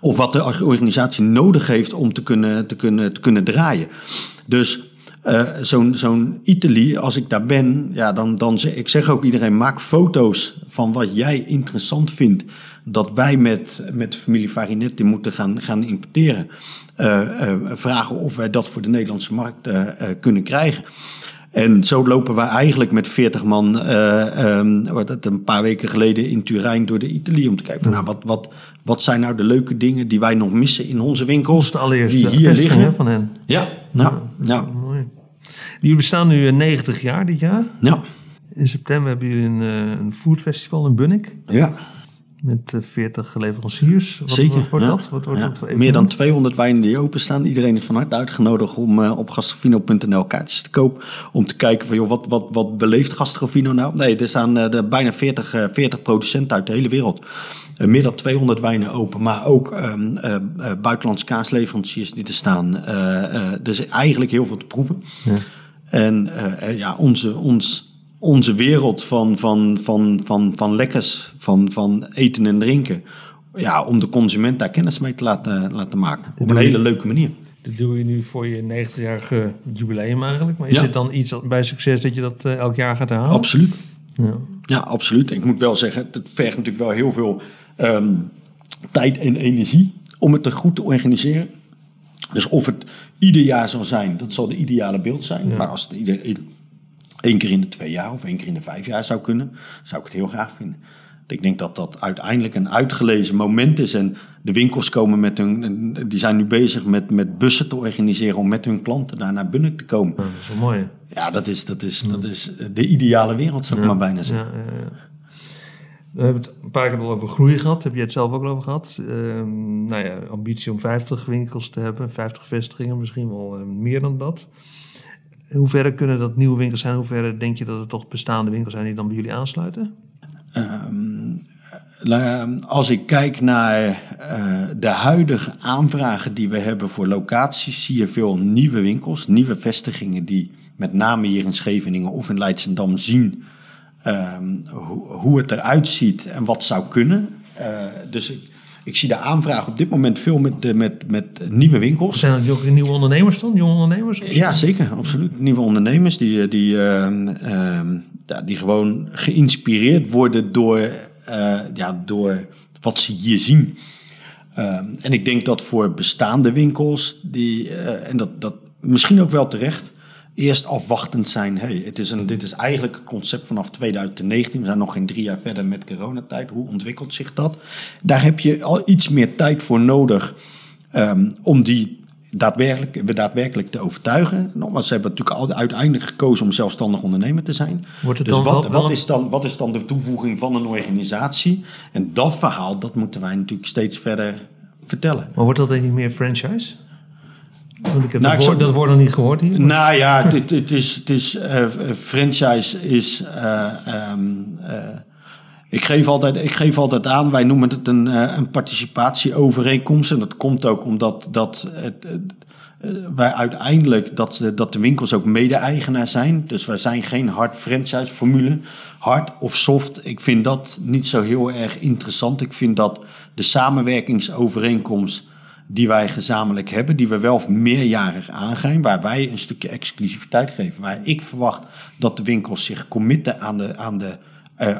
Of wat de organisatie nodig heeft om te kunnen, te kunnen, te kunnen draaien. Dus zo'n zo'n Italy, als ik daar ben, ja, dan, dan ik zeg ook iedereen: maak foto's van wat jij interessant vindt. Dat wij met, met familie Farinetti moeten gaan, gaan importeren. Vragen of wij dat voor de Nederlandse markt kunnen krijgen. En zo lopen we eigenlijk met 40 man uh, um, wat een paar weken geleden in Turijn door de Italië om te kijken van nou, wat, wat, wat zijn nou de leuke dingen die wij nog missen in onze winkels. De allereerste die hier liggen van hen. Ja, nou, ja. Mooi. Jullie bestaan nu 90 jaar dit jaar. Ja. In september hebben jullie een, een foodfestival in Bunnik. Ja. Met 40 leveranciers. Wat, Zeker. Wat wordt ja. dat? Wat wordt ja. dat voor Meer dan 200 wijnen die openstaan. Iedereen is van harte uitgenodigd om uh, op gastrofino.nl kaartjes te kopen. Om te kijken van, joh, wat, wat, wat beleeft Gastrofino nou? Nee, er staan uh, er bijna 40, uh, 40 producenten uit de hele wereld. Meer dan 200 wijnen open, maar ook um, buitenlandse kaasleveranciers die er staan. Uh, dus eigenlijk heel veel te proeven. Ja. En ja, onze, ons, onze wereld van, van, van, van, van lekkers, van, van eten en drinken. Ja, om de consument daar kennis mee te laten, laten maken. Op een hele leuke manier. Dat doe je nu voor je 90-jarige jubileum eigenlijk. Maar is Ja. het dan iets bij succes dat je dat uh, elk jaar gaat herhalen? Absoluut. Ja. Ja, absoluut. Ik moet wel zeggen, het vergt natuurlijk wel heel veel um, tijd en energie om het er goed te organiseren. Dus of het ieder jaar zal zijn, dat zal de ideale beeld zijn. Ja. Maar als het ieder, één keer in de twee jaar of één keer in de vijf jaar zou kunnen, zou ik het heel graag vinden. Ik denk dat dat uiteindelijk een uitgelezen moment is. En de winkels komen met hun, die zijn nu bezig met, met bussen te organiseren om met hun klanten daar naar Bunnik te komen. Ja, dat is wel mooi. Ja, dat is, dat is, dat is de ideale wereld, zou ik maar bijna zeggen. Ja, ja, ja. We hebben het een paar keer al over groei gehad. Heb je het zelf ook al over gehad? Ehm, nou ja, ambitie om 50 winkels te hebben, 50 vestigingen, misschien wel eh, meer dan dat. Hoe verder kunnen dat nieuwe winkels zijn? Hoe verder denk je dat het toch bestaande winkels zijn die dan bij jullie aansluiten? Um, als ik kijk naar uh, de huidige aanvragen die we hebben voor locaties, zie je veel nieuwe winkels, nieuwe vestigingen die met name hier in Scheveningen of in Leidsendam zien um, hoe, het eruit ziet en wat zou kunnen. Uh, dus ik, ik zie de aanvraag op dit moment veel met, met, met nieuwe winkels. Zijn dat ook nieuwe ondernemers dan? Jonge ondernemers? Ja, zeker, absoluut. Nieuwe ondernemers die, die, uh, uh, ja, die gewoon geïnspireerd worden door, uh, ja, door wat ze hier zien. en ik denk dat voor bestaande winkels, die, en dat, dat misschien ook wel terecht, eerst afwachtend zijn. Hey, het is een, dit is eigenlijk een concept vanaf 2019. We zijn nog geen drie jaar verder met coronatijd. Hoe ontwikkelt zich dat? Daar heb je al iets meer tijd voor nodig um, om die daadwerkelijk, we daadwerkelijk te overtuigen. Nogmaals, ze hebben natuurlijk al uiteindelijk gekozen om zelfstandig ondernemer te zijn. Wordt het dus dan wat, wat, is dan, wat is dan de toevoeging van een organisatie? En dat verhaal, dat moeten wij natuurlijk steeds verder vertellen. Maar wordt dat dan niet meer franchise? Want ik heb Nou, dat, ik woord, zou- dat woord nog niet gehoord hier. Nou ja, het, het is, het is eh, franchise is. eh, ehm, eh, ik, geef altijd, ik geef altijd aan, wij noemen het een, een participatieovereenkomst. En dat komt ook omdat dat, wij uiteindelijk dat, dat de winkels ook mede-eigenaar zijn. Dus wij zijn geen hard franchise-formule. Hard of soft, ik vind dat niet zo heel erg interessant. Ik vind dat de samenwerkingsovereenkomst die wij gezamenlijk hebben, die we wel meerjarig aangaan, waar wij een stukje exclusiviteit geven. Waar ik verwacht dat de winkels zich committen aan de, aan de,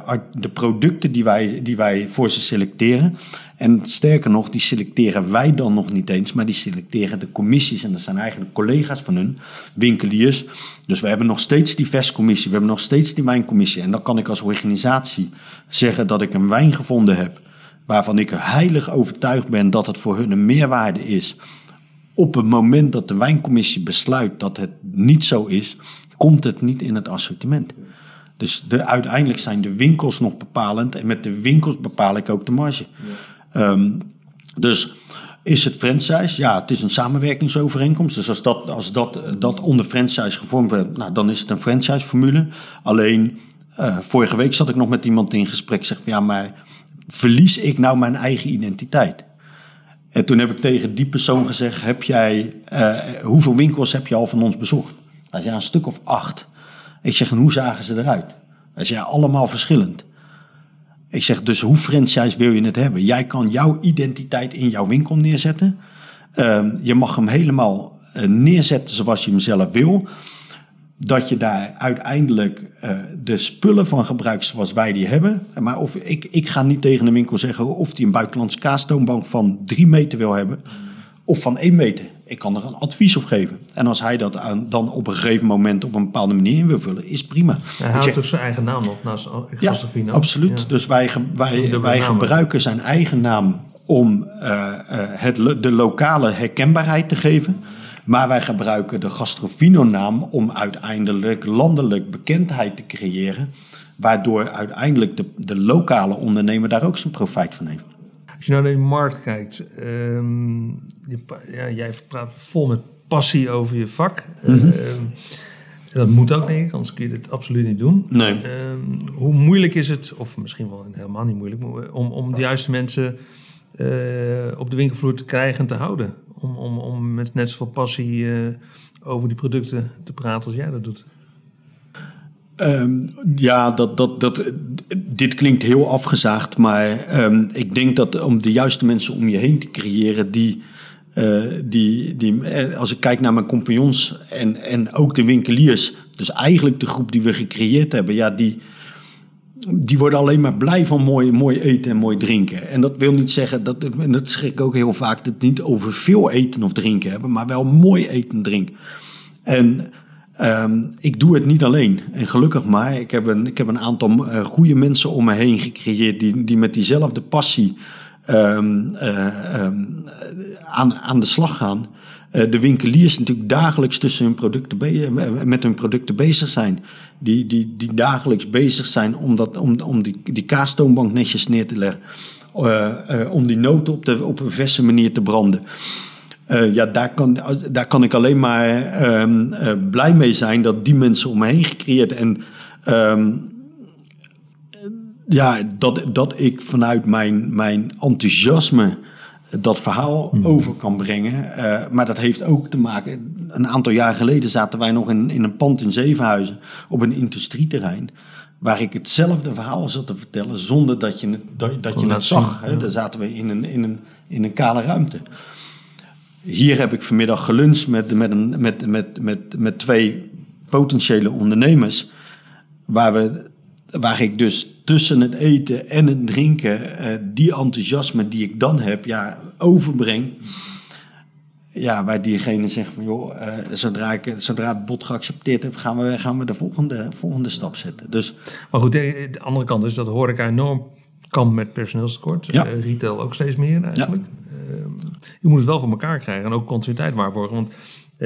art- de producten die wij, die wij voor ze selecteren. En sterker nog, die selecteren wij dan nog niet eens, maar die selecteren de commissies. En dat zijn eigenlijk collega's van hun, winkeliers. Dus we hebben nog steeds die vestcommissie, we hebben nog steeds die wijncommissie. En dan kan ik als organisatie zeggen dat ik een wijn gevonden heb waarvan ik er heilig overtuigd ben dat het voor hun een meerwaarde is. Op het moment dat de wijncommissie besluit dat het niet zo is, komt het niet in het assortiment. Dus de, uiteindelijk zijn de winkels nog bepalend en met de winkels bepaal ik ook de marge. Ehm, dus is het franchise? Ja, het is een samenwerkingsovereenkomst. Dus als dat, als dat, dat onder franchise gevormd wordt, nou, dan is het een franchise-formule. Alleen, uh, vorige week zat ik nog met iemand in gesprek. Zeg van ja, maar verlies ik nou mijn eigen identiteit? En toen heb ik tegen die persoon gezegd: heb jij, uh, hoeveel winkels heb je al van ons bezocht? Hij zei: een stuk of acht. Ik zeg: en hoe zagen ze eruit? Hij zei: allemaal verschillend. Ik zeg, dus hoe franchise wil je het hebben? Jij kan jouw identiteit in jouw winkel neerzetten. Uh, je mag hem helemaal uh, neerzetten zoals je hem zelf wil. Dat je daar uiteindelijk uh, de spullen van gebruikt zoals wij die hebben. Maar of, ik, ik ga niet tegen een winkel zeggen of die een buitenlandse kaastoonbank van drie meter wil hebben. Of van één meter. Ik kan er een advies op geven. En als hij dat aan, dan op een gegeven moment op een bepaalde manier in wil vullen, is prima. Hij houdt toch zijn eigen naam nog naast? Ja, absoluut. Ja. Dus wij, wij, wij gebruiken zijn eigen naam om uh, uh, het, de lokale herkenbaarheid te geven. Maar wij gebruiken de Gastrofino-naam om uiteindelijk landelijk bekendheid te creëren. Waardoor uiteindelijk de, de lokale ondernemer daar ook zijn profijt van heeft. Als je nou naar de markt kijkt, um, je, ja, jij praat vol met passie over je vak. Mm -hmm. um, dat moet ook, denk ik, anders kun je dit absoluut niet doen. Nee. Um, hoe moeilijk is het, of misschien wel helemaal niet moeilijk, om, om de juiste mensen uh, op de winkelvloer te krijgen en te houden? Om, om, om met net zoveel passie uh, over die producten te praten als jij dat doet. Um, ja, dat, dat, dat, dit klinkt heel afgezaagd, maar um, ik denk dat om de juiste mensen om je heen te creëren, die, uh, die, die als ik kijk naar mijn compagnons en, en ook de winkeliers, dus eigenlijk de groep die we gecreëerd hebben, ja, die, die worden alleen maar blij van mooi, mooi eten en mooi drinken. En dat wil niet zeggen, dat, en dat zeg ik ook heel vaak, dat niet over veel eten of drinken hebben, maar wel mooi eten en drinken. En Um, ik doe het niet alleen. En gelukkig maar. Ik heb een, ik heb een aantal uh, goede mensen om me heen gecreëerd die, die met diezelfde passie um, uh, um, aan, aan de slag gaan. Uh, de winkeliers natuurlijk dagelijks tussen hun producten met hun producten bezig zijn. Die, die, die dagelijks bezig zijn om, dat, om, om die, die netjes neer te leggen. om die noten op, de, op een verse manier te branden. Ja, daar kan, daar kan ik alleen maar uh, blij mee zijn dat die mensen om me heen gecreëerd. En um, ja, dat, dat ik vanuit mijn, mijn enthousiasme dat verhaal hmm. over kan brengen. Uh, maar dat heeft ook te maken. Een aantal jaar geleden zaten wij nog in, in een pand in Zevenhuizen op een industrieterrein. Waar ik hetzelfde verhaal zat te vertellen zonder dat je het, dat, dat je het zag. Hè. Daar zaten we in een, in, een, in een kale ruimte. Hier heb ik vanmiddag geluncht met, met, een, met, met, met, met twee potentiële ondernemers. Waar, we, waar ik dus tussen het eten en het drinken uh, die enthousiasme die ik dan heb, ja, overbreng. Ja, waar diegene zegt van joh, uh, zodra, ik, zodra het bod geaccepteerd heb, gaan we, gaan we de volgende, volgende stap zetten. Dus, maar goed, de, de andere kant is dat hoor ik enorm kan met personeelstekort. Ja. Uh, retail ook steeds meer eigenlijk. Ja. Uh, je moet het wel voor elkaar krijgen en ook continuïteit waarborgen. Want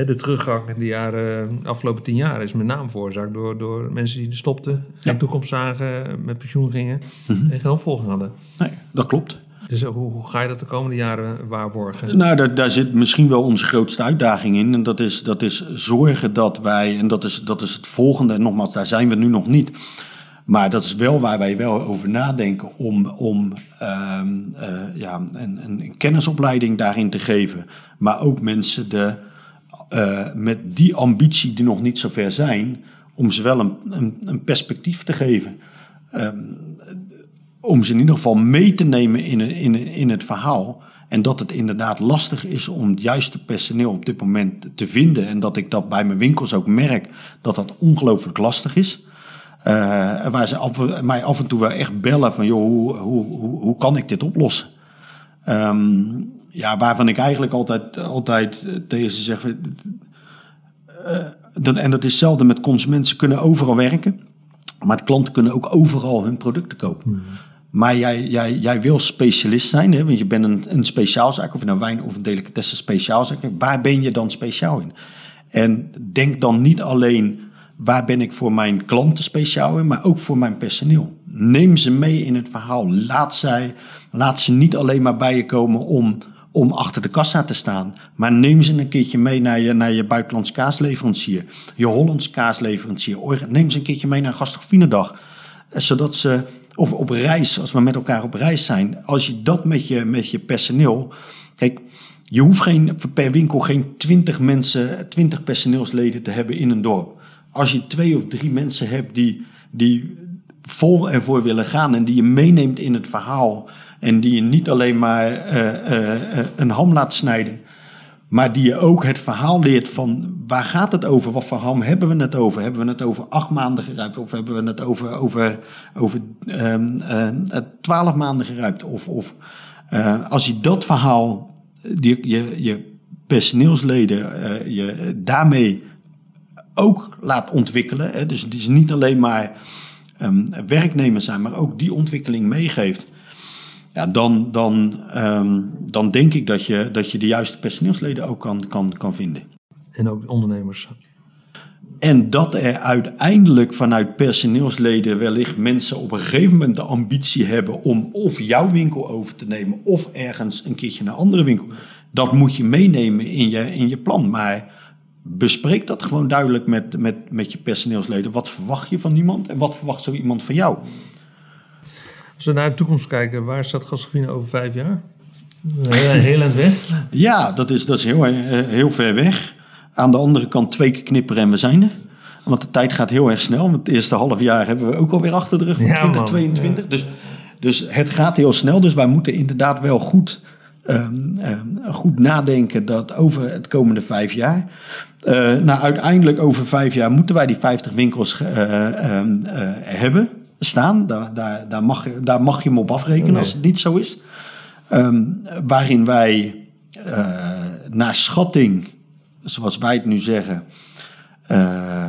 de teruggang in de jaren, afgelopen tien jaar is met name veroorzaakt door, door mensen die stopten, ja. en toekomst zagen, met pensioen gingen -hmm. en geen opvolging hadden. Nee, dat klopt. Dus hoe, hoe, ga je dat de komende jaren waarborgen? Nou, daar, daar, zit misschien wel onze grootste uitdaging in. En dat is, dat is zorgen dat wij, en dat is, dat is het volgende, en nogmaals, daar zijn we nu nog niet. Maar dat is wel waar wij wel over nadenken om, om um, uh, ja, een, een, kennisopleiding daarin te geven. Maar ook mensen de, uh, met die ambitie die nog niet zo ver zijn, om ze wel een, een, een perspectief te geven. Um, om ze in ieder geval mee te nemen in, in, in het verhaal. En dat het inderdaad lastig is om het juiste personeel op dit moment te vinden. En dat ik dat bij mijn winkels ook merk dat dat ongelooflijk lastig is. Uh, waar ze af, mij af en toe wel echt bellen van, joh, hoe, hoe, hoe, hoe kan ik dit oplossen? Um, ja, waarvan ik eigenlijk altijd, altijd tegen ze zeg, uh, dat, en dat is hetzelfde met consumenten, ze kunnen overal werken, maar klanten kunnen ook overal hun producten kopen. Mm. Maar jij, jij, jij wil specialist zijn, hè? want je bent een, een speciaalzaak, of een wijn of een delicatesse speciaalzaak. Waar ben je dan speciaal in? En denk dan niet alleen waar ben ik voor mijn klanten speciaal in, maar ook voor mijn personeel. Neem ze mee in het verhaal. Laat, zij, laat ze niet alleen maar bij je komen om, om achter de kassa te staan. Maar neem ze een keertje mee naar je, naar je buitenlands kaasleverancier. Je Hollands kaasleverancier. Neem ze een keertje mee naar Gastrofinedag. Eh, zodat ze, of op reis, als we met elkaar op reis zijn. Als je dat met je, met je personeel... Kijk, je hoeft geen, per winkel geen twintig mensen, twintig personeelsleden te hebben in een dorp. Als je twee of drie mensen hebt die, die vol ervoor willen gaan en die je meeneemt in het verhaal en die je niet alleen maar uh, uh, een ham laat snijden, maar die je ook het verhaal leert van waar gaat het over? Wat voor ham hebben we het over? Hebben we het over acht maanden geruipt of hebben we het over, over, over um, twaalf maanden geruipt? Of, of als je dat verhaal, die, je, je personeelsleden, je daarmee ook laat ontwikkelen. Hè, dus het is niet alleen maar um, werknemers zijn, maar ook die ontwikkeling meegeeft. Ja, dan, dan, um, dan denk ik dat je, dat je de juiste personeelsleden ook kan, kan, kan vinden. En ook ondernemers. En dat er uiteindelijk vanuit personeelsleden wellicht mensen op een gegeven moment de ambitie hebben om of jouw winkel over te nemen of ergens een keertje naar een andere winkel. Dat moet je meenemen in je, in je plan. Maar bespreek dat gewoon duidelijk met, met, met je personeelsleden. Wat verwacht je van iemand en wat verwacht zo iemand van jou? Als we naar de toekomst kijken, waar staat Gascovine over vijf jaar? Heel eind weg? Ja, dat is, dat is heel, eh, heel ver weg. Aan de andere kant twee keer knipperen en we zijn er. Want de tijd gaat heel erg snel. Want het eerste half jaar hebben we ook alweer achter de rug van ja, 2022. Dus, dus het gaat heel snel. Dus wij moeten inderdaad wel goed, um, um, goed nadenken dat over het komende vijf jaar. Uh, nou, uiteindelijk over vijf jaar moeten wij die 50 winkels uh, uh, hebben staan. Daar, daar, daar, mag, daar mag je hem op afrekenen als het niet zo is. Um, waarin wij naar schatting, zoals wij het nu zeggen,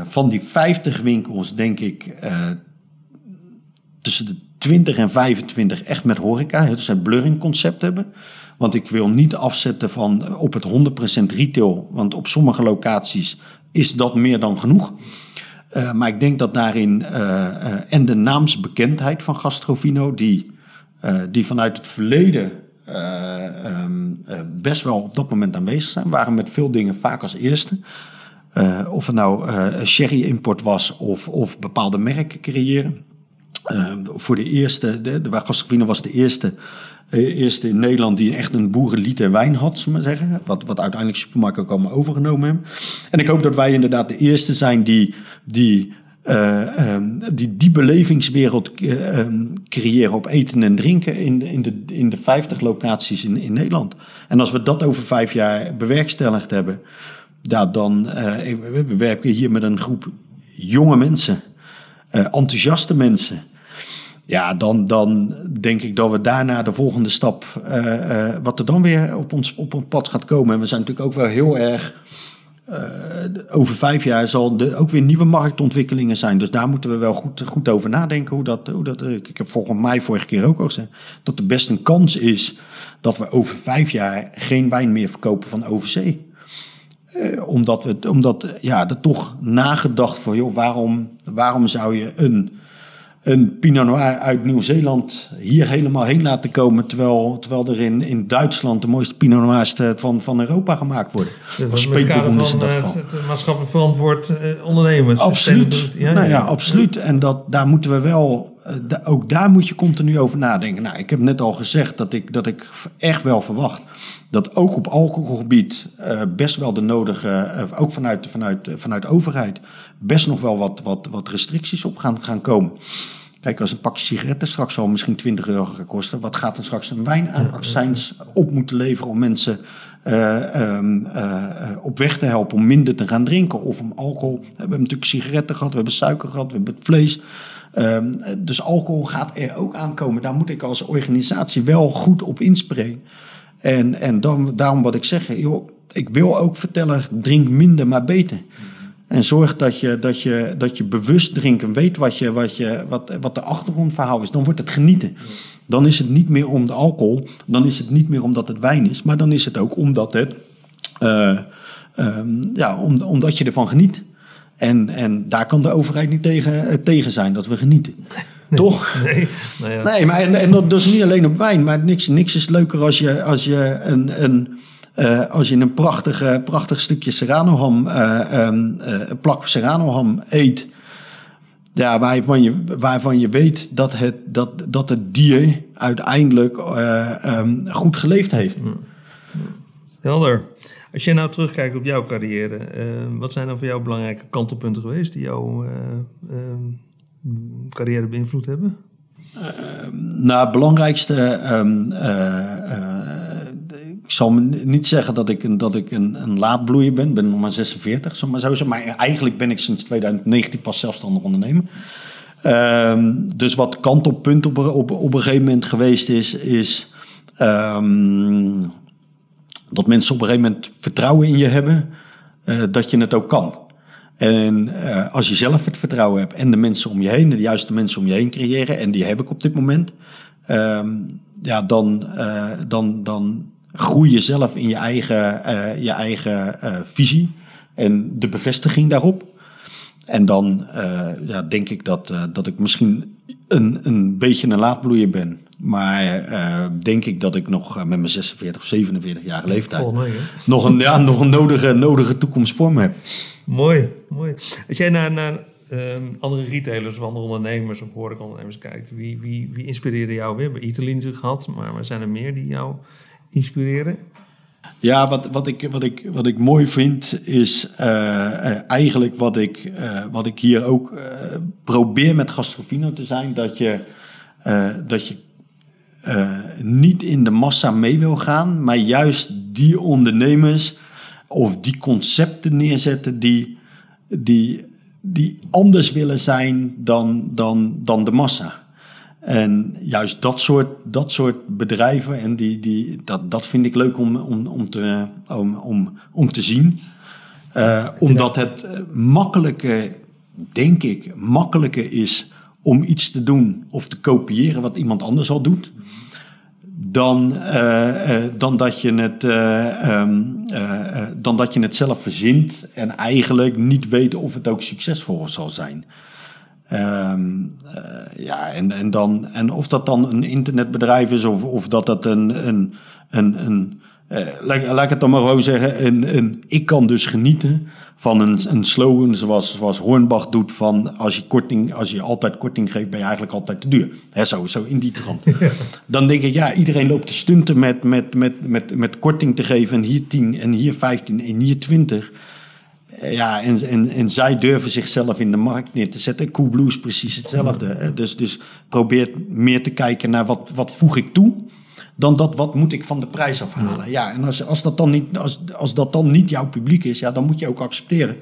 van die 50 winkels, denk ik, tussen de 20 en 25 echt met horeca, dus een blurring concept hebben. Want ik wil niet afzetten van op het 100% retail. Want op sommige locaties is dat meer dan genoeg. Uh, maar ik denk dat daarin, uh, uh, en de naamsbekendheid van Gastrovino, die, die vanuit het verleden um, best wel op dat moment aanwezig zijn, waren met veel dingen vaak als eerste. of het nou sherry-import was of, of bepaalde merken creëren. voor de eerste, de, de, Gastrovino was de eerste eerste in Nederland die echt een boerenliter wijn had, zullen we zeggen. Wat, wat uiteindelijk supermarkten ook allemaal overgenomen hebben. En ik hoop dat wij inderdaad de eerste zijn die die, uh, um, die, belevingswereld uh, um, creëren op eten en drinken in in de, in de 50 locaties in, in Nederland. En als we dat over vijf jaar bewerkstelligd hebben, ja, dan uh, we werken hier met een groep jonge mensen, enthousiaste mensen. Ja, dan, dan denk ik dat we daarna de volgende stap, uh, uh, wat er dan weer op ons, op ons pad gaat komen. En we zijn natuurlijk ook wel heel erg, uh, over vijf jaar zal er ook weer nieuwe marktontwikkelingen zijn. Dus daar moeten we wel goed, goed over nadenken. Hoe dat, hoe dat, ik heb volgens mij vorige keer ook al gezegd, dat er best een kans is dat we over vijf jaar geen wijn meer verkopen van overzee. omdat we, omdat, ja, er toch nagedacht voor, joh, waarom, waarom zou je een een Pinot Noir uit Nieuw-Zeeland hier helemaal heen laten komen. Terwijl, terwijl er in, in Duitsland de mooiste Pinot Noirs van, van Europa gemaakt worden. Als met kader van het, het maatschappelijk verantwoord eh, ondernemers. Absoluut. Ja, nou ja, absoluut. En dat, daar moeten we wel, eh, ook daar moet je continu over nadenken. Nou, ik heb net al gezegd dat ik, dat ik echt wel verwacht dat ook op alcoholgebied best wel de nodige, ook vanuit, vanuit, vanuit overheid, best nog wel wat, wat, wat restricties op gaan, gaan komen. Kijk, als een pakje sigaretten straks al misschien 20 euro gaat kosten, wat gaat er straks een wijn aan accijns op moeten leveren om mensen uh, um, uh, op weg te helpen om minder te gaan drinken of om alcohol. We hebben natuurlijk sigaretten gehad, we hebben suiker gehad, we hebben vlees. Um, dus alcohol gaat er ook aankomen. Daar moet ik als organisatie wel goed op inspreken. En, en dan, daarom wat ik zeg, joh, ik wil ook vertellen, drink minder maar beter. En zorg dat je, dat je, dat je bewust drinken weet wat, je, wat, je, wat, wat de achtergrondverhaal is. Dan wordt het genieten. Dan is het niet meer om de alcohol. Dan is het niet meer omdat het wijn is. Maar dan is het ook omdat, het, uh, ja, om, omdat je ervan geniet. En, en daar kan de overheid niet tegen, eh, tegen zijn, dat we genieten. Toch? Nee, nou ja. nee maar en, en dat is niet alleen op wijn. Maar niks, niks is leuker als je, als je een... een uh, als je een prachtig, prachtig stukje serranoham, uh, um, een plak serranoham eet, ja, waarvan, je, waarvan je weet dat het, dat, dat het dier uiteindelijk um, goed geleefd heeft. Helder. Als je nou terugkijkt op jouw carrière, uh, wat zijn dan voor jou belangrijke kantelpunten geweest die jouw uh, uh, carrière beïnvloed hebben? nou, het belangrijkste. Um, ik zal niet zeggen dat ik, een, dat ik een, een laadbloeier ben. Ik ben nog maar 46, zo maar zo. Maar eigenlijk ben ik sinds 2019 pas zelfstandig ondernemer. Ehm, dus wat kantelpunt op, op, op een gegeven moment geweest is, is um, dat mensen op een gegeven moment vertrouwen in je hebben uh, dat je het ook kan. En uh, als je zelf het vertrouwen hebt en de mensen om je heen, de juiste mensen om je heen creëren, en die heb ik op dit moment, um, ja, dan, uh, dan, dan groei je zelf in je eigen, je eigen visie en de bevestiging daarop. En dan ja, denk ik dat, dat ik misschien een, een beetje een laadbloeier ben. Maar denk ik dat ik nog met mijn 46 of 47 jaar leeftijd nog een, ja, nog een nodige, nodige toekomst voor me heb. Mooi, mooi. Als jij naar, naar uh, andere retailers of andere ondernemers of horecaondernemers kijkt, wie, wie, wie inspireerde jou weer? Bij Italië natuurlijk gehad, maar, maar zijn er meer die jou inspireren? Ja, wat, wat, ik, wat, ik, wat ik mooi vind is uh, eigenlijk wat ik, uh, wat ik hier ook probeer met Gastrofino te zijn. Dat je, dat je niet in de massa mee wil gaan, maar juist die ondernemers of die concepten neerzetten die, die, die anders willen zijn dan, dan, dan de massa. En juist dat soort, dat soort bedrijven, en die, die, dat, dat vind ik leuk om, om, om, te, om, om, om te zien. Uh, omdat het makkelijker, denk ik, makkelijker is om iets te doen of te kopiëren wat iemand anders al doet. Dan, uh, uh, dan, dat je het, um, dan dat je het zelf verzint en eigenlijk niet weet of het ook succesvol zal zijn. Um, uh, ja, en, en, dan, en of dat dan een internetbedrijf is of, of dat dat een. een, een, een uh, laat, laat ik het dan maar gewoon zeggen. Een, een, ik kan dus genieten van een, een slogan zoals, zoals Hornbach doet: van als je, korting, als je altijd korting geeft, ben je eigenlijk altijd te duur. Hè, zo, zo in die trant. <laughs> Dan denk ik, ja, iedereen loopt te stunten met, met, met, met, met korting te geven. En hier 10 en hier 15 en hier 20. Ja, en, en, en zij durven zichzelf in de markt neer te zetten. Coolblue is precies hetzelfde. Dus, dus probeer meer te kijken naar wat, wat voeg ik toe dan dat wat moet ik van de prijs afhalen. Ja, en als, als, dat dan niet, als, als dat dan niet jouw publiek is, ja, dan moet je ook accepteren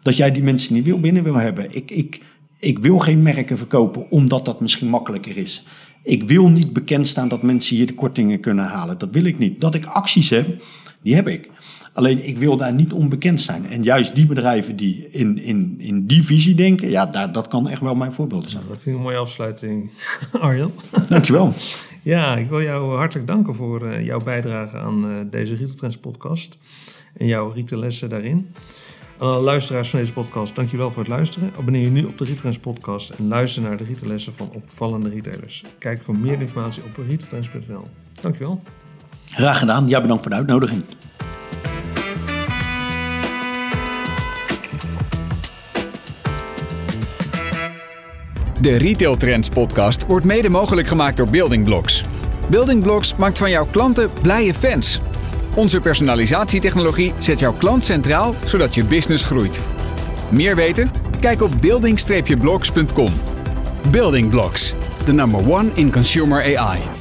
dat jij die mensen niet wil binnen wil hebben. Ik, ik, ik wil geen merken verkopen omdat dat misschien makkelijker is. Ik wil niet bekend staan dat mensen hier de kortingen kunnen halen. Dat wil ik niet. Dat ik acties heb, die heb ik. Alleen ik wil daar niet onbekend zijn. En juist die bedrijven die in, in, in die visie denken, ja, daar, dat kan echt wel mijn voorbeeld zijn. Nou, dat vind ik een mooie afsluiting, <laughs> Arjan. Dankjewel. ja, ik wil jou hartelijk danken voor uh, jouw bijdrage aan uh, deze Retail Trends podcast en jouw retaillessen daarin. Aan alle luisteraars van deze podcast, dankjewel voor het luisteren. Abonneer je nu op de Retailtrends podcast en luister naar de retaillessen van opvallende retailers. Kijk voor meer informatie op retailtrends.nl. Dankjewel. Graag gedaan. Ja, bedankt voor de uitnodiging. De Retail Trends podcast wordt mede mogelijk gemaakt door Building Blocks. Building Blocks maakt van jouw klanten blije fans. Onze personalisatietechnologie zet jouw klant centraal, zodat je business groeit. Meer weten? Kijk op building-blocks.com. Building Blocks, the number one in consumer AI.